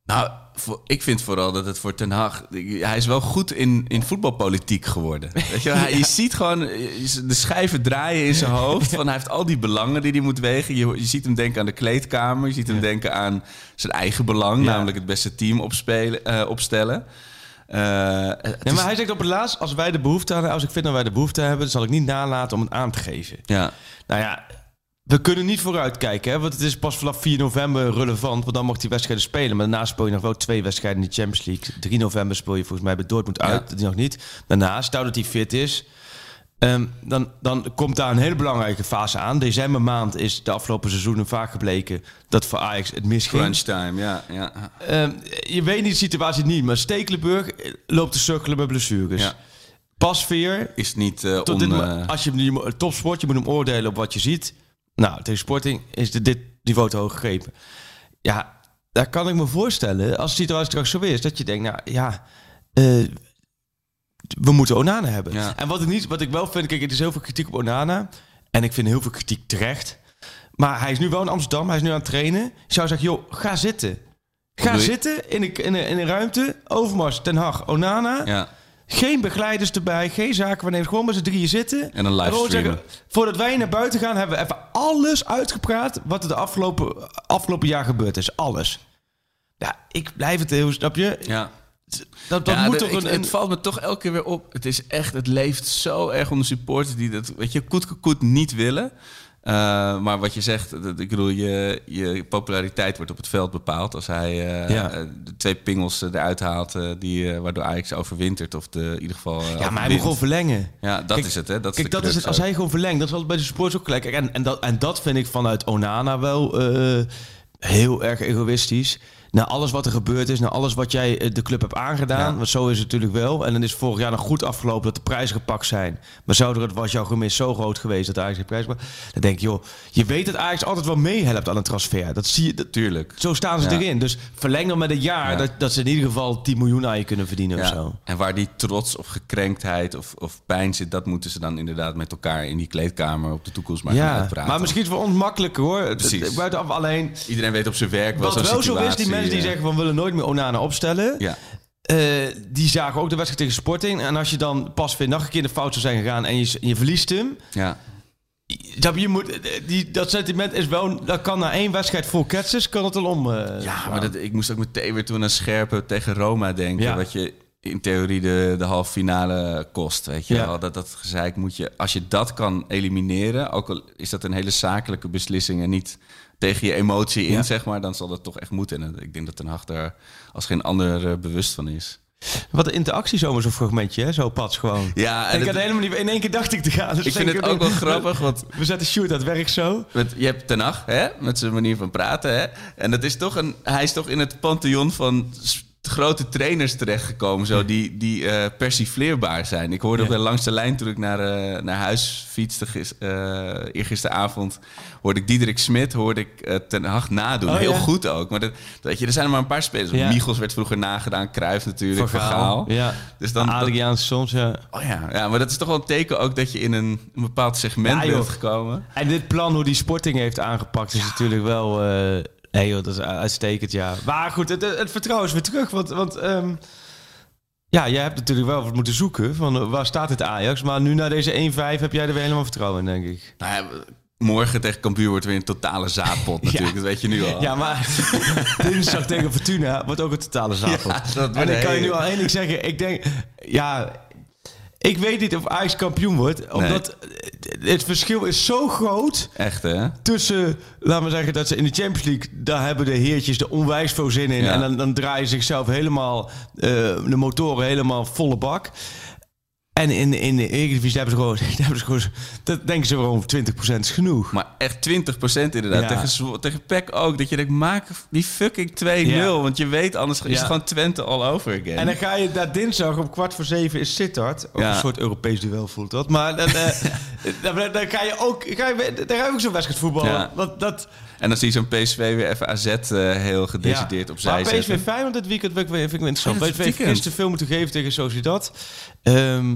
Nou, voor, ik vind vooral dat het voor Ten Hag... Hij is wel goed in, in voetbalpolitiek geworden. Weet je, wel? hij, je ziet gewoon eh, de schijven draaien in zijn hoofd. Van, hij heeft al die belangen die hij moet wegen. Je, je ziet hem denken aan de kleedkamer. Je ziet hem denken aan zijn eigen belang. Ja. Namelijk het beste team opspelen, eh, opstellen. Eh, Ja, is- maar hij zegt op het laatst, als wij de behoefte aan, als ik vind dat wij de behoefte hebben, dan zal ik niet nalaten om het aan te geven. ja. Nou ja, we kunnen niet vooruitkijken, hè, want het is pas vanaf 4 november relevant, want dan mocht hij wedstrijden spelen. Maar daarna speel je nog wel twee wedstrijden in de Champions League. 3 november speel je volgens mij bij Dortmund uit, Ja. die nog niet. Daarna, stel dat hij fit is, ehm, dan, dan komt daar een hele belangrijke fase aan. Decembermaand is de afgelopen seizoenen vaak gebleken dat voor Ajax het misging. Crunch time, ja. ja. Ehm, je weet niet de situatie niet, maar Stekelenburg eh, loopt te sukkelen met blessures. Ja. Pasveer, Is niet eh tot on, dit, eh, als je hem topsport, je moet hem oordelen op wat je ziet. Nou, tegen Sporting is de, dit niveau te hoog gegrepen. Ja, daar kan ik me voorstellen, als de situatie straks zo is, dat je denkt, nou ja, we moeten Onana hebben. Ja. En wat ik, niet, wat ik wel vind, kijk, er is heel veel kritiek op Onana. En ik vind heel veel kritiek terecht. Maar hij is nu wel in Amsterdam, hij is nu aan het trainen. Je zou zeggen, joh, ga zitten. Ga zitten in een, in, een, in een ruimte. Overmars, Ten Hag, Onana. ja. Geen begeleiders erbij, geen zakenwaarnemers. Gewoon met z'n drieën zitten. En een zeggen, voordat wij naar buiten gaan, hebben we even alles uitgepraat... wat er de afgelopen, afgelopen jaar gebeurd is. Alles. Ja, ik blijf het heel, snap je? ja. Dat, dat Ja, moet toch ik- een... Het valt me toch elke keer weer op. Het is echt, het leeft zo erg onder supporters die dat, weet je, koet niet willen. Eh, maar wat je zegt, ik bedoel, je, je populariteit wordt op het veld bepaald. Als hij eh, Ja. eh, de twee pingels eruit haalt, eh, die, waardoor Ajax overwintert. Of de, in ieder geval. ja, maar hij moet gewoon verlengen. Ja, dat Kijk, is het, hè? Dat is Kijk, dat is het. Als hij gewoon verlengt, dat is altijd bij de supporters ook gelijk. En, en, dat, en dat vind ik vanuit Onana wel heel erg egoïstisch. Na alles wat er gebeurd is, na alles wat jij eh, de club hebt aangedaan. Ja. Want zo is het natuurlijk wel. En dan is vorig jaar nog goed afgelopen dat de prijzen gepakt zijn. Maar zou er, het was jouw gemis zo groot geweest dat Ajax geen prijs. Dan denk ik, joh, je weet dat Ajax altijd wel meehelpt aan een transfer. Dat zie je. Dat, Tuurlijk. zo staan ze Ja. erin. Dus verleng dan met een jaar Ja. dat, dat ze in ieder geval 10 miljoen aan je kunnen verdienen of zo. En waar die trots of gekrenktheid of, of pijn zit, dat moeten ze dan inderdaad met elkaar in die kleedkamer op de toekomst maar gaan Ja, uitpraten. maar misschien is het voor ons makkelijker hoor. Precies. Buitenaf alleen. Iedereen weet op zijn werk wel Wat zo'n wel zo is, die mensen die eh, zeggen van we willen nooit meer Onana opstellen. Ja, eh, die zagen ook de wedstrijd tegen Sporting. En als je dan pas weer nog een keer de fout zou zijn gegaan en je, je verliest hem. ja. Dat, je moet, die, dat sentiment is wel, dat kan na één wedstrijd vol ketsers, kan het al om. eh, Ja, maar dat, ik moest ook meteen weer toen aan Scherpen tegen Roma denken. Ja. Wat je in theorie de, de halve finale kost. Weet je Ja. wel? Dat, dat gezeik moet je... Als je dat kan elimineren, ook al is dat een hele zakelijke beslissing... en niet tegen je emotie in, Ja. zeg maar... dan zal dat toch echt moeten. En ik denk dat Ten Hag daar als geen ander eh, bewust van is. Wat een interactie zomaar zo'n fragmentje, hè? Zo pats gewoon. Ja, En ik had het- helemaal niet... In één keer dacht ik te gaan. Dus ik vind het ook wel we- grappig, want We zetten Sjoerd dat werk zo. met, je hebt Ten hè, met zijn manier van praten. Hè, en dat is toch een, hij is toch in het pantheon van grote trainers terechtgekomen, zo, die, die eh, persifleerbaar zijn. Ik hoorde Ja. op de langste lijn toen ik naar, eh, naar huis fietste gis, eergisteravond, hoorde ik Diederik Smit, hoorde ik Ten Hag nadoen. Oh, Heel ja. goed ook. Maar dat, weet je, er zijn er maar een paar spelers. Ja. Michels werd vroeger nagedaan, Cruijff natuurlijk, Van Van Gaal. Gaal. Ja. Dus dan, dat- Adriaan soms, ja. oh ja, ja, maar dat is toch wel een teken ook dat je in een, een bepaald segment bent gekomen. En dit plan hoe die Sporting heeft aangepakt is natuurlijk wel... nee joh, dat is uitstekend, ja. Maar goed, het, het vertrouwen is weer terug. Want, want ehm, ja, jij hebt natuurlijk wel wat moeten zoeken. Van eh, waar staat het Ajax? Maar nu na deze 1-5 heb jij er weer helemaal vertrouwen in, denk ik. Nou ja, morgen tegen Cambuur wordt weer een totale zaadpot natuurlijk. Dat weet je nu al. Ja, maar dinsdag tegen Fortuna wordt ook een totale zaadpot. Ja, dat en ik kan je nu al één ding zeggen. Ik denk, ja... Ik weet niet of Ajax kampioen wordt. Omdat het verschil is zo groot Echt hè? tussen, laten we zeggen, dat ze in de Champions League, daar hebben de heertjes er onwijs veel zin in. Ja. En dan, dan draaien ze zichzelf helemaal, eh, de motoren helemaal volle bak. En in, in de Eredivisie hebben ze gewoon, hebben ze gewoon, dat denken ze gewoon 20% is genoeg. Maar echt 20% inderdaad. Ja. Tegen, tegen PEC ook. Dat je denkt, maak die fucking 2-0. Ja. Want je weet, anders is het gewoon Twente all over again. En dan ga je daar dinsdag om kwart voor zeven is Sittard. Ook een soort Europees duel voelt dat. Maar dan, eh, dan, dan ga je ook, ga je, daar ga je ook zo'n wedstrijd voetballen. Ja. Dat, En dan zie je zo'n PSV weer even AZ eh, heel gedecideerd Ja. opzij Maar PSV zetten. Feyenoord dit weekend vind ik, vind ik wel interessant. PSV heeft gisteren veel moeten geven tegen Sociedad. Ehm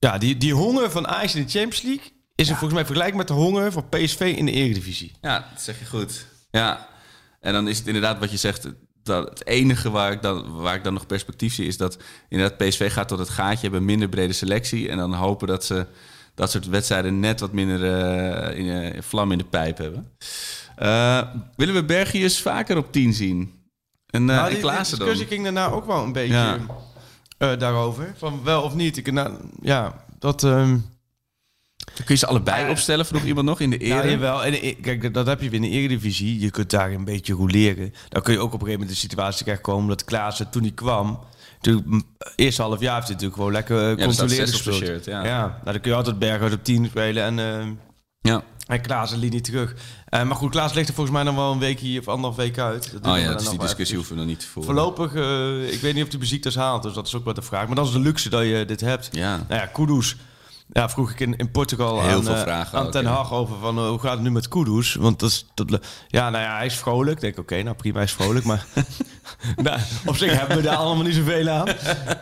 ja, die, die honger van Ajax in de Champions League... is er volgens mij vergelijkbaar met de honger van PSV in de Eredivisie. Ja, dat zeg je goed. Ja. En dan is het inderdaad wat je zegt... Dat het enige waar ik, dan, waar ik dan nog perspectief zie... is dat inderdaad PSV gaat tot het gaatje... hebben minder brede selectie... en dan hopen dat ze dat soort wedstrijden... net wat minder eh, in, eh, vlam in de pijp hebben. Eh, willen we Bergius vaker op 10 zien? En, uh, Nou, en die, Klaassen dan? discussie ging daarna ook wel een beetje Ja. Eh, daarover. Van wel of niet. Ik, nou, ja, dat... ehm, Kun je ze allebei opstellen, vroeg iemand nog in de Ja, ere? jawel. En eh, kijk, dat- dat heb je weer in de Eredivisie. Je kunt daar een beetje roleren. Dan kun je ook op een gegeven moment de situatie terechtkomen dat Klaassen toen hij kwam... Toen, mm, eerste half jaar heeft hij natuurlijk gewoon lekker uh, controleerd gespeeld. shirt, ja. nou, dan kun je altijd Berghuis op 10 spelen en, eh ja. En Klaassen liet niet terug. Eh, maar goed, Klaas ligt er volgens mij nog wel een week hier of anderhalf week uit. Dat Oh ja, dus die discussie hoeven we nog niet te voeren. Voorlopig, eh, ik weet niet of hij beziektes haalt, dus dat is ook wel de vraag. Maar dat is de luxe dat je dit hebt. Ja. Nou ja, Kudus. Ja, vroeg ik in, in Portugal Heel aan, veel eh, vragen aan ook, Ten ja. Hag over van hoe gaat het nu met Kudus? Want dat is, dat, ja, nou ja, hij is vrolijk. Ik denk, oké, nou prima, hij is vrolijk. Maar nou, op zich hebben we daar allemaal niet zoveel aan.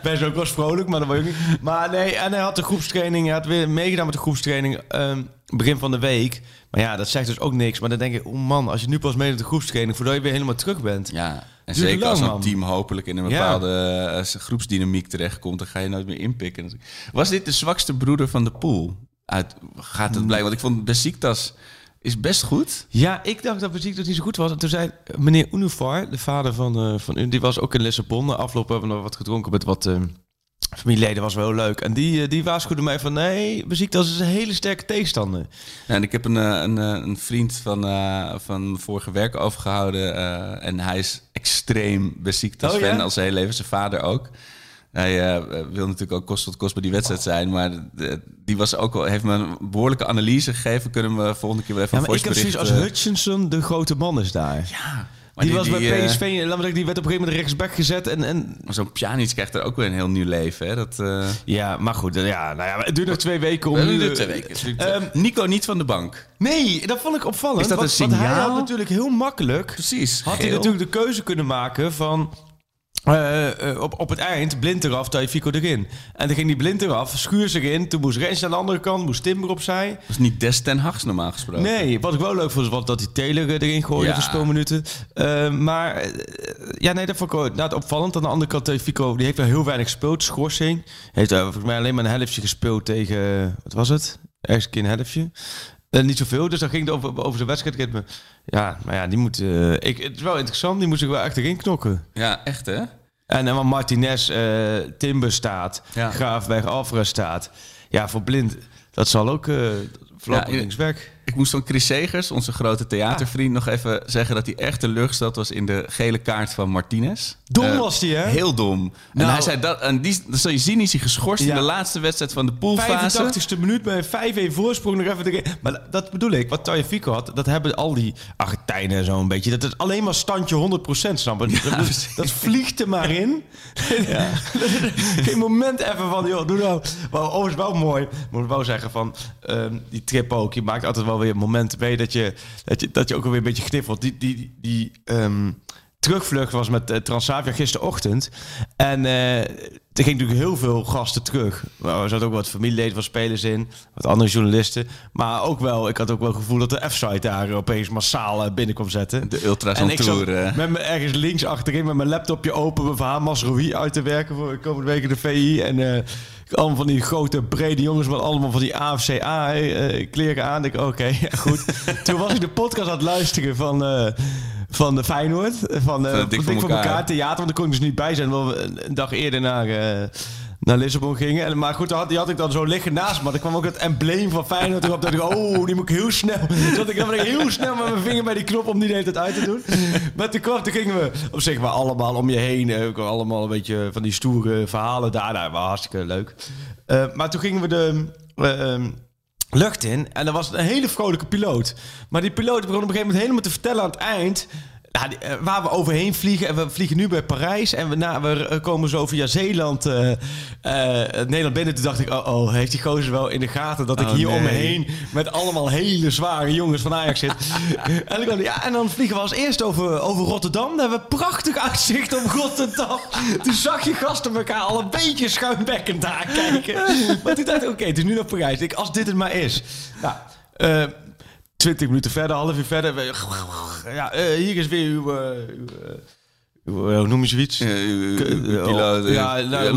Best ook wel vrolijk, maar dat je ook niet. Maar nee, en hij had de groepstraining. Hij had weer meegedaan met de groepstraining ehm, begin van de week. Maar ja, dat zegt dus ook niks. Maar dan denk ik, oh man, als je nu pas mee met de groepstraining... voordat je weer helemaal terug bent. Ja, en zeker lang, als een team hopelijk in een bepaalde eh, groepsdynamiek terechtkomt, dan ga je nooit meer inpikken. Was dit de zwakste broeder van de pool? Uit, gaat het blijken? Want ik vond Besiktas is best goed. Ja, ik dacht dat Besiktas niet zo goed was. En toen zei meneer Unifar, de vader van, eh van u, die was ook in Lissabon. Na afloop hebben we nog wat gedronken met wat eh, familieleden. Was wel heel leuk. En die, eh, die waarschuwde mij van, nee, Besiktas is een hele sterke tegenstander. Ja, en ik heb een, eh, een, eh, een vriend van, eh, van mijn vorige werk overgehouden. eh, en hij is extreem Besiktas Oh, fan, ja? al zijn hele leven. Zijn vader ook. Hij wil natuurlijk ook kost tot kost bij die wedstrijd zijn. Maar de- die was ook wel, heeft me een behoorlijke analyse gegeven. Kunnen we volgende keer weer even Ja, maar ik heb zoiets als Hutchinson de grote man is daar. Ja, maar die, was die, bij eh, PSV, laat maar zeggen, die werd op een gegeven moment rechtsback gezet. En, en Maar zo'n Pjanic krijgt er ook weer een heel nieuw leven. Hè? Dat, eh ja, maar goed, eh, ja, nou ja, het duurt nog twee weken om we nu... doen het twee weken. Ehm, Nico niet van de bank. Nee, dat vond ik opvallend. Is dat want, een want hij signaal? had natuurlijk heel makkelijk... Precies. had hij natuurlijk de keuze kunnen maken van... eh, eh, op, op het eind, blind eraf, Fico erin. En dan ging die blind eraf, schuur zich in. Toen moest Rens aan de andere kant, moest Timber opzij. Dat is niet Des ten Hags normaal gesproken. Nee, wat ik wel leuk vond, was dat die Taylor erin gooide Ja. voor speelminuten. Eh, maar ja, nee, dat vond ik wel inderdaad opvallend. Aan de andere kant, Fico die heeft wel heel weinig gespeeld. Schorsing. Heeft volgens mij alleen maar een helftje gespeeld tegen, wat was het? Ergens een keer een helftje. Niet zoveel, dus dan ging het over, over zijn wedstrijdritme. Ja, maar ja, die moet... eh, ik, het is wel interessant, die moet zich wel echt erin knokken. Ja, echt hè? En, en wat Martinez, eh, Timber staat, Ja. Graafweg, Alvarez staat. Ja, voor Blind, dat zal ook uh, voorlopig Ja, links weg. Ik moest van Chris Segers, onze grote theatervriend, nog even zeggen dat hij echt teleurgesteld was in de gele kaart van Martinez. Dom Eh, was die, hè? Heel dom. En Nou- hij zei dat, en die, dat zal je zien, is hij geschorst in de laatste wedstrijd van de poolfase. 85ste minuut bij een 5-1 voorsprong nog even erin. Maar dat bedoel ik, wat Tagliafico had, dat hebben al die Argentijnen en zo een beetje. Dat is alleen maar standje 100% snap je? dat, vliegt er maar in. Geen moment even van, joh, doe nou. Maar overigens wel mooi, moet ik wel zeggen van, ehm, die trip ook. Je maakt altijd wel weer momenten mee dat je, dat je, dat je ook alweer een beetje kniffelt. Die, die, die ehm, terugvlucht was met uh, Transavia gisterochtend. En eh, er ging natuurlijk heel veel gasten terug. Nou, Er zaten ook wat familieleden van spelers in, wat andere journalisten. Maar ook wel, ik had ook wel het gevoel dat de F-site daar opeens massaal eh, binnen kwam zetten. De Ultras En ik zat Tour. eh. met me ergens links achterin met mijn laptopje open, mijn verhaal Masrowi uit te werken voor de komende weken de VI. En eh, allemaal van die grote, brede jongens met allemaal van die AFCA eh, kleren aan. Ik, oké, goed. Toen was ik de podcast aan het luisteren van... eh, van de Feyenoord, van, eh, Van Dik voor elkaar. theater, want daar kon ik dus niet bij zijn, omdat we een, dag eerder naar, eh, naar Lissabon gingen. En, maar goed, die had ik dan zo liggen naast me. Maar er kwam ook het embleem van Feyenoord erop. Dat ik, oh, die moet ik heel snel. Zat ik dan heel snel met mijn vinger bij die knop om die de hele tijd uit te doen. Maar te kort, toen gingen we op zich maar allemaal om je heen. eh, Ook allemaal een beetje van die stoere verhalen daar. Nou, was hartstikke leuk. Eh, maar toen gingen we de... eh, ehm, lucht in. En er was een hele vrolijke piloot. Maar die piloot begon op een gegeven moment helemaal te vertellen aan het eind... Eh, waar we overheen vliegen. En we vliegen nu bij Parijs. En we, na, we eh, komen zo via Zeeland eh, Nederland binnen. Toen dacht ik, oh, oh, heeft die gozer wel in de gaten... dat ik Oh, hier om me nee. heen met allemaal hele zware jongens van Ajax zit. en, ik dacht, ja, en dan vliegen we als eerst over, over Rotterdam. Dan hebben we prachtig uitzicht op Rotterdam. toen zag je gasten elkaar al een beetje schuimbekkend aankijken. maar toen dacht ik, oké, het is nu nog Parijs. Ik, als dit het maar is. Nou, 20 minuten verder, half uur verder. Ja, eh, hier is weer uw... uw, eh, uw, eh, hoe noem je zoiets? Eh, Ke- uw eh, eh, eh, eh.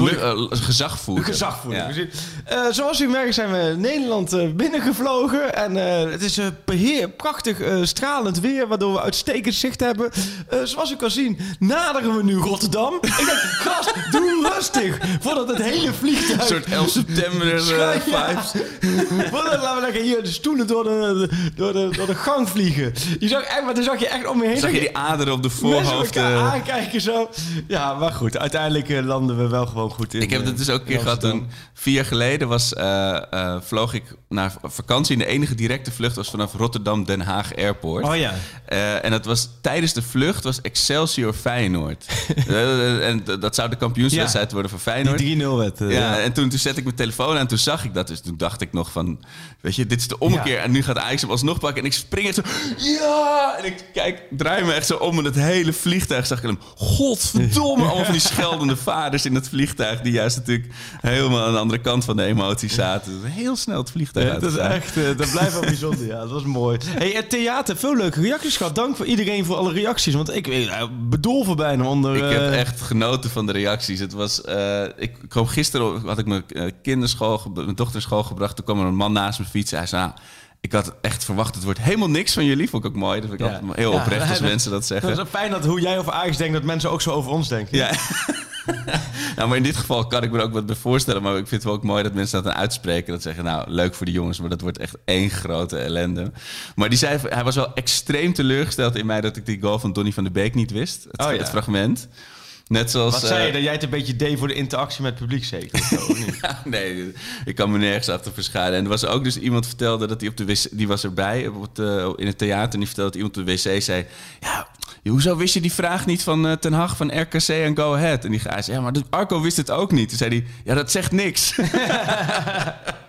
Eh, zoals u merkt zijn we Nederland eh, binnengevlogen. En eh, het is eh, beheer, prachtig eh, stralend weer, waardoor we uitstekend zicht hebben. Eh, zoals u kan zien, naderen we nu Rotterdam. Ik denk, gast, doe rustig. Voordat het hele vliegtuig... Een soort 11 september eh, ja. vibes. Voordat, laten we zeggen, hier de stoelen door de, door, de, door de gang vliegen. Je zag echt, maar toen zag je echt om me heen... Zag je die aderen op de voorhoofd? Eh, zo. Ja, maar goed. Uiteindelijk eh, landen we wel gewoon goed in. Ik heb eh, het dus ook een keer gehad toen vier jaar geleden was, eh, eh, vloog ik naar vakantie. En de enige directe vlucht was vanaf Rotterdam Den Haag Airport. Oh ja. Eh, en dat was tijdens de vlucht was Excelsior Feyenoord. Eh, en dat zou de kampioenswedstrijd worden voor Feyenoord. Die 3-0 werd. eh, ja, en toen, toen zette ik mijn telefoon aan en toen zag ik dat. Dus toen dacht ik nog van, weet je, dit is de ommekeer. Ja. En nu gaat Ajax hem alsnog pakken. En ik spring echt zo, ja! En ik kijk, draai me echt zo om en het hele vliegtuig zag ik hem. Godverdomme, allemaal van die scheldende vaders in het vliegtuig. Die juist natuurlijk helemaal aan de andere kant van de emoties zaten. Heel snel het vliegtuig Ja, dat is echt, eh, dat blijft wel bijzonder. Ja, dat was mooi. Hey, het theater, veel leuke reacties gehad. Dank voor iedereen voor alle reacties. Want ik weet, uh, bedolven bijna onder. Ik heb eh, echt genoten van de reacties. Het was, eh, ik kwam gisteren, had ik mijn eh, kinderschool, mijn dochter naar school gebracht. Toen kwam er een man naast me fietsen. Hij zei, ah, ik had echt verwacht, het wordt helemaal niks van jullie. Vond ik ook mooi. Dat vind ik Ja. altijd heel Ja, oprecht als dat- mensen dat zeggen. Het is fijn dat hoe jij over Ajax denkt, dat mensen ook zo over ons denken. Ja. nou, maar in dit geval kan ik me er ook wat bij voorstellen. Maar ik vind het wel ook mooi dat mensen dat dan uitspreken. Dat zeggen, nou, leuk voor de jongens, maar dat wordt echt één grote ellende. Maar die zei, hij was wel extreem teleurgesteld in mij dat ik die goal van Donny van de Beek niet wist. Het, Oh ja. het fragment. Net zoals... Wat zei eh, je, dat jij het een beetje deed voor de interactie met het publiek zeker? zo? Ja, nee, ik kan me nergens achter verschuilen. En er was ook dus iemand vertelde dat hij op de wc... Die was erbij op het, eh, in het theater en die vertelde dat iemand op de wc zei... Ja, hoezo wist je die vraag niet van eh, Ten Hag van RKC en Go Ahead? En die zei, ja, maar Arco wist het ook niet. Toen zei hij, ja, dat zegt niks.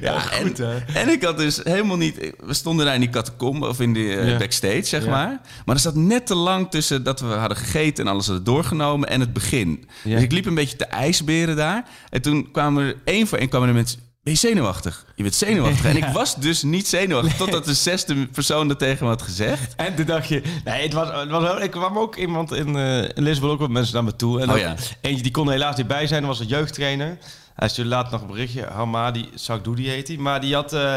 ja, goed, en, hè? en ik had dus helemaal niet... We stonden daar in die catacombe of in de eh, backstage, zeg maar. Maar er zat net te lang tussen dat we hadden gegeten en alles hadden doorgenomen en het begin. Dus ik liep een beetje te ijsberen daar. En toen kwamen er één voor één kwamen er mensen... Ben je zenuwachtig? Je bent zenuwachtig. En ik was dus niet zenuwachtig. Totdat de zesde persoon dat tegen me had gezegd. En toen dacht je, nee, het was, het was ik kwam ook iemand in, eh in Lisbon, ook wat mensen naar me toe. En Oh ja. eentje die kon er helaas niet bij zijn, dat was een jeugdtrainer. Hij stuurde later nog een berichtje, Hamadi Sakdoudi heet hij. Maar die had, eh,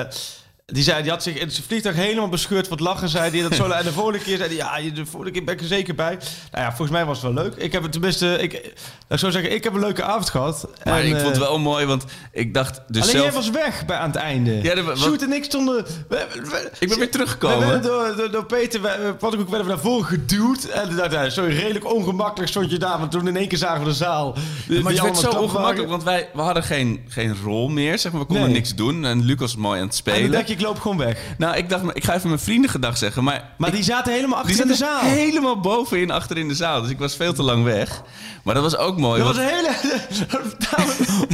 Die, zei, die had zich in zijn vliegtuig helemaal bescheurd van het lachen. Zei die, dat zo, en de volgende keer zei hij, ja, de volgende keer ben ik er zeker bij. Nou ja, volgens mij was het wel leuk. Ik heb het tenminste, ik, laat ik zo zeggen, ik heb een leuke avond gehad. Maar En, ik vond het eh, wel mooi, want ik dacht dus Alleen zelf... jij was weg bij, aan het einde. Ja, dat wa- Sjoerd en ik stonden... we- we- Ik ben weer we teruggekomen. door, door, door Peter, Paddenkoek, werden we naar voren geduwd. En dacht hij, zo redelijk ongemakkelijk stond je daar. Want toen in één keer zagen we de zaal. Die- Maar die het werd zo ongemakkelijk, want wij we hadden geen, geen rol meer. Zeg maar. We konden Nee. niks doen. En Lucas was mooi aan het spelen. Ik loop gewoon weg. Nou, ik dacht, ik ga even mijn vrienden gedag zeggen. Maar, Maar die zaten helemaal die achter in de zaal. helemaal bovenin achter in de zaal. Dus ik was veel te lang weg. Maar dat was ook mooi. Dat was een hele...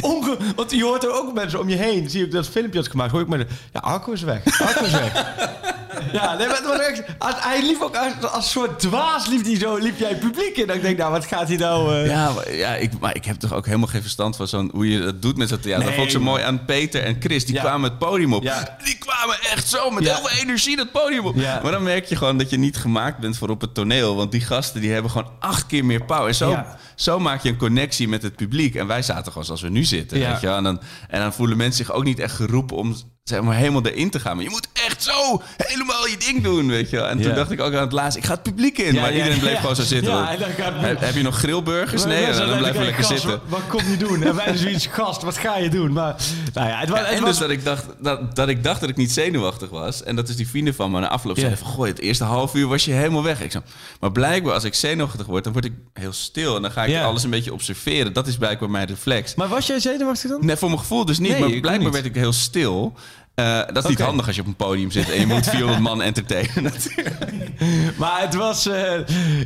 onge, want je hoort er ook mensen om je heen. Zie ik dat filmpje had gemaakt. Hoor ik mensen... Ja, Arco is weg. Arco is weg. ja, nee, maar echt... als- Hij liep ook als, als soort dwaas liep, hij zo, liep jij het publiek in. Dan ik denk nou, wat gaat hij nou... eh, Ja, maar, ja ik, maar ik heb toch ook helemaal geen verstand van zo'n, hoe je dat doet met zo'n theater. dat vond ik zo mooi aan Peter en Chris. Die Ja. kwamen het podium op. Ja. Die kwamen echt zo met heel veel energie dat podium op. Maar dan merk je gewoon dat je niet gemaakt bent voor op het toneel. Want die gasten die hebben gewoon acht keer meer power. Zo. Zo maak je een connectie met het publiek. En wij zaten gewoon zoals we nu zitten. Ja. Weet je? En, dan, en dan voelen mensen zich ook niet echt geroepen om zeg maar, helemaal erin te gaan. Maar je moet echt zo helemaal je ding doen. Weet je? En toen Ja. dacht ik ook aan het laatst, ik ga het publiek in. Ja, maar iedereen bleef gewoon zo zitten. Ja, dan heb, je nog grillburgers? Nee, dan blijven we denken, lekker gast, zitten. Wat, wat kom je doen? En wij zoiets, gast, wat ga je doen? Maar, nou ja, het was... Het en was dus dat ik, dacht, dat, dat ik dacht dat ik niet zenuwachtig was. En dat is die vrienden van me na afloop zeiden van... Gooi, het eerste half uur was je helemaal weg. Ik zo, maar blijkbaar als ik zenuwachtig word, dan word ik heel stil. En dan ga ik Ja. alles een beetje observeren. Dat is blijkbaar mijn reflex. Maar was jij zenuwachtig dan? Nee, voor mijn gevoel dus niet. Nee, maar blijkbaar niet. werd ik heel stil. Eh, dat is niet handig als je op een podium zit en je moet 400 man entertainen natuurlijk. Maar het was... eh,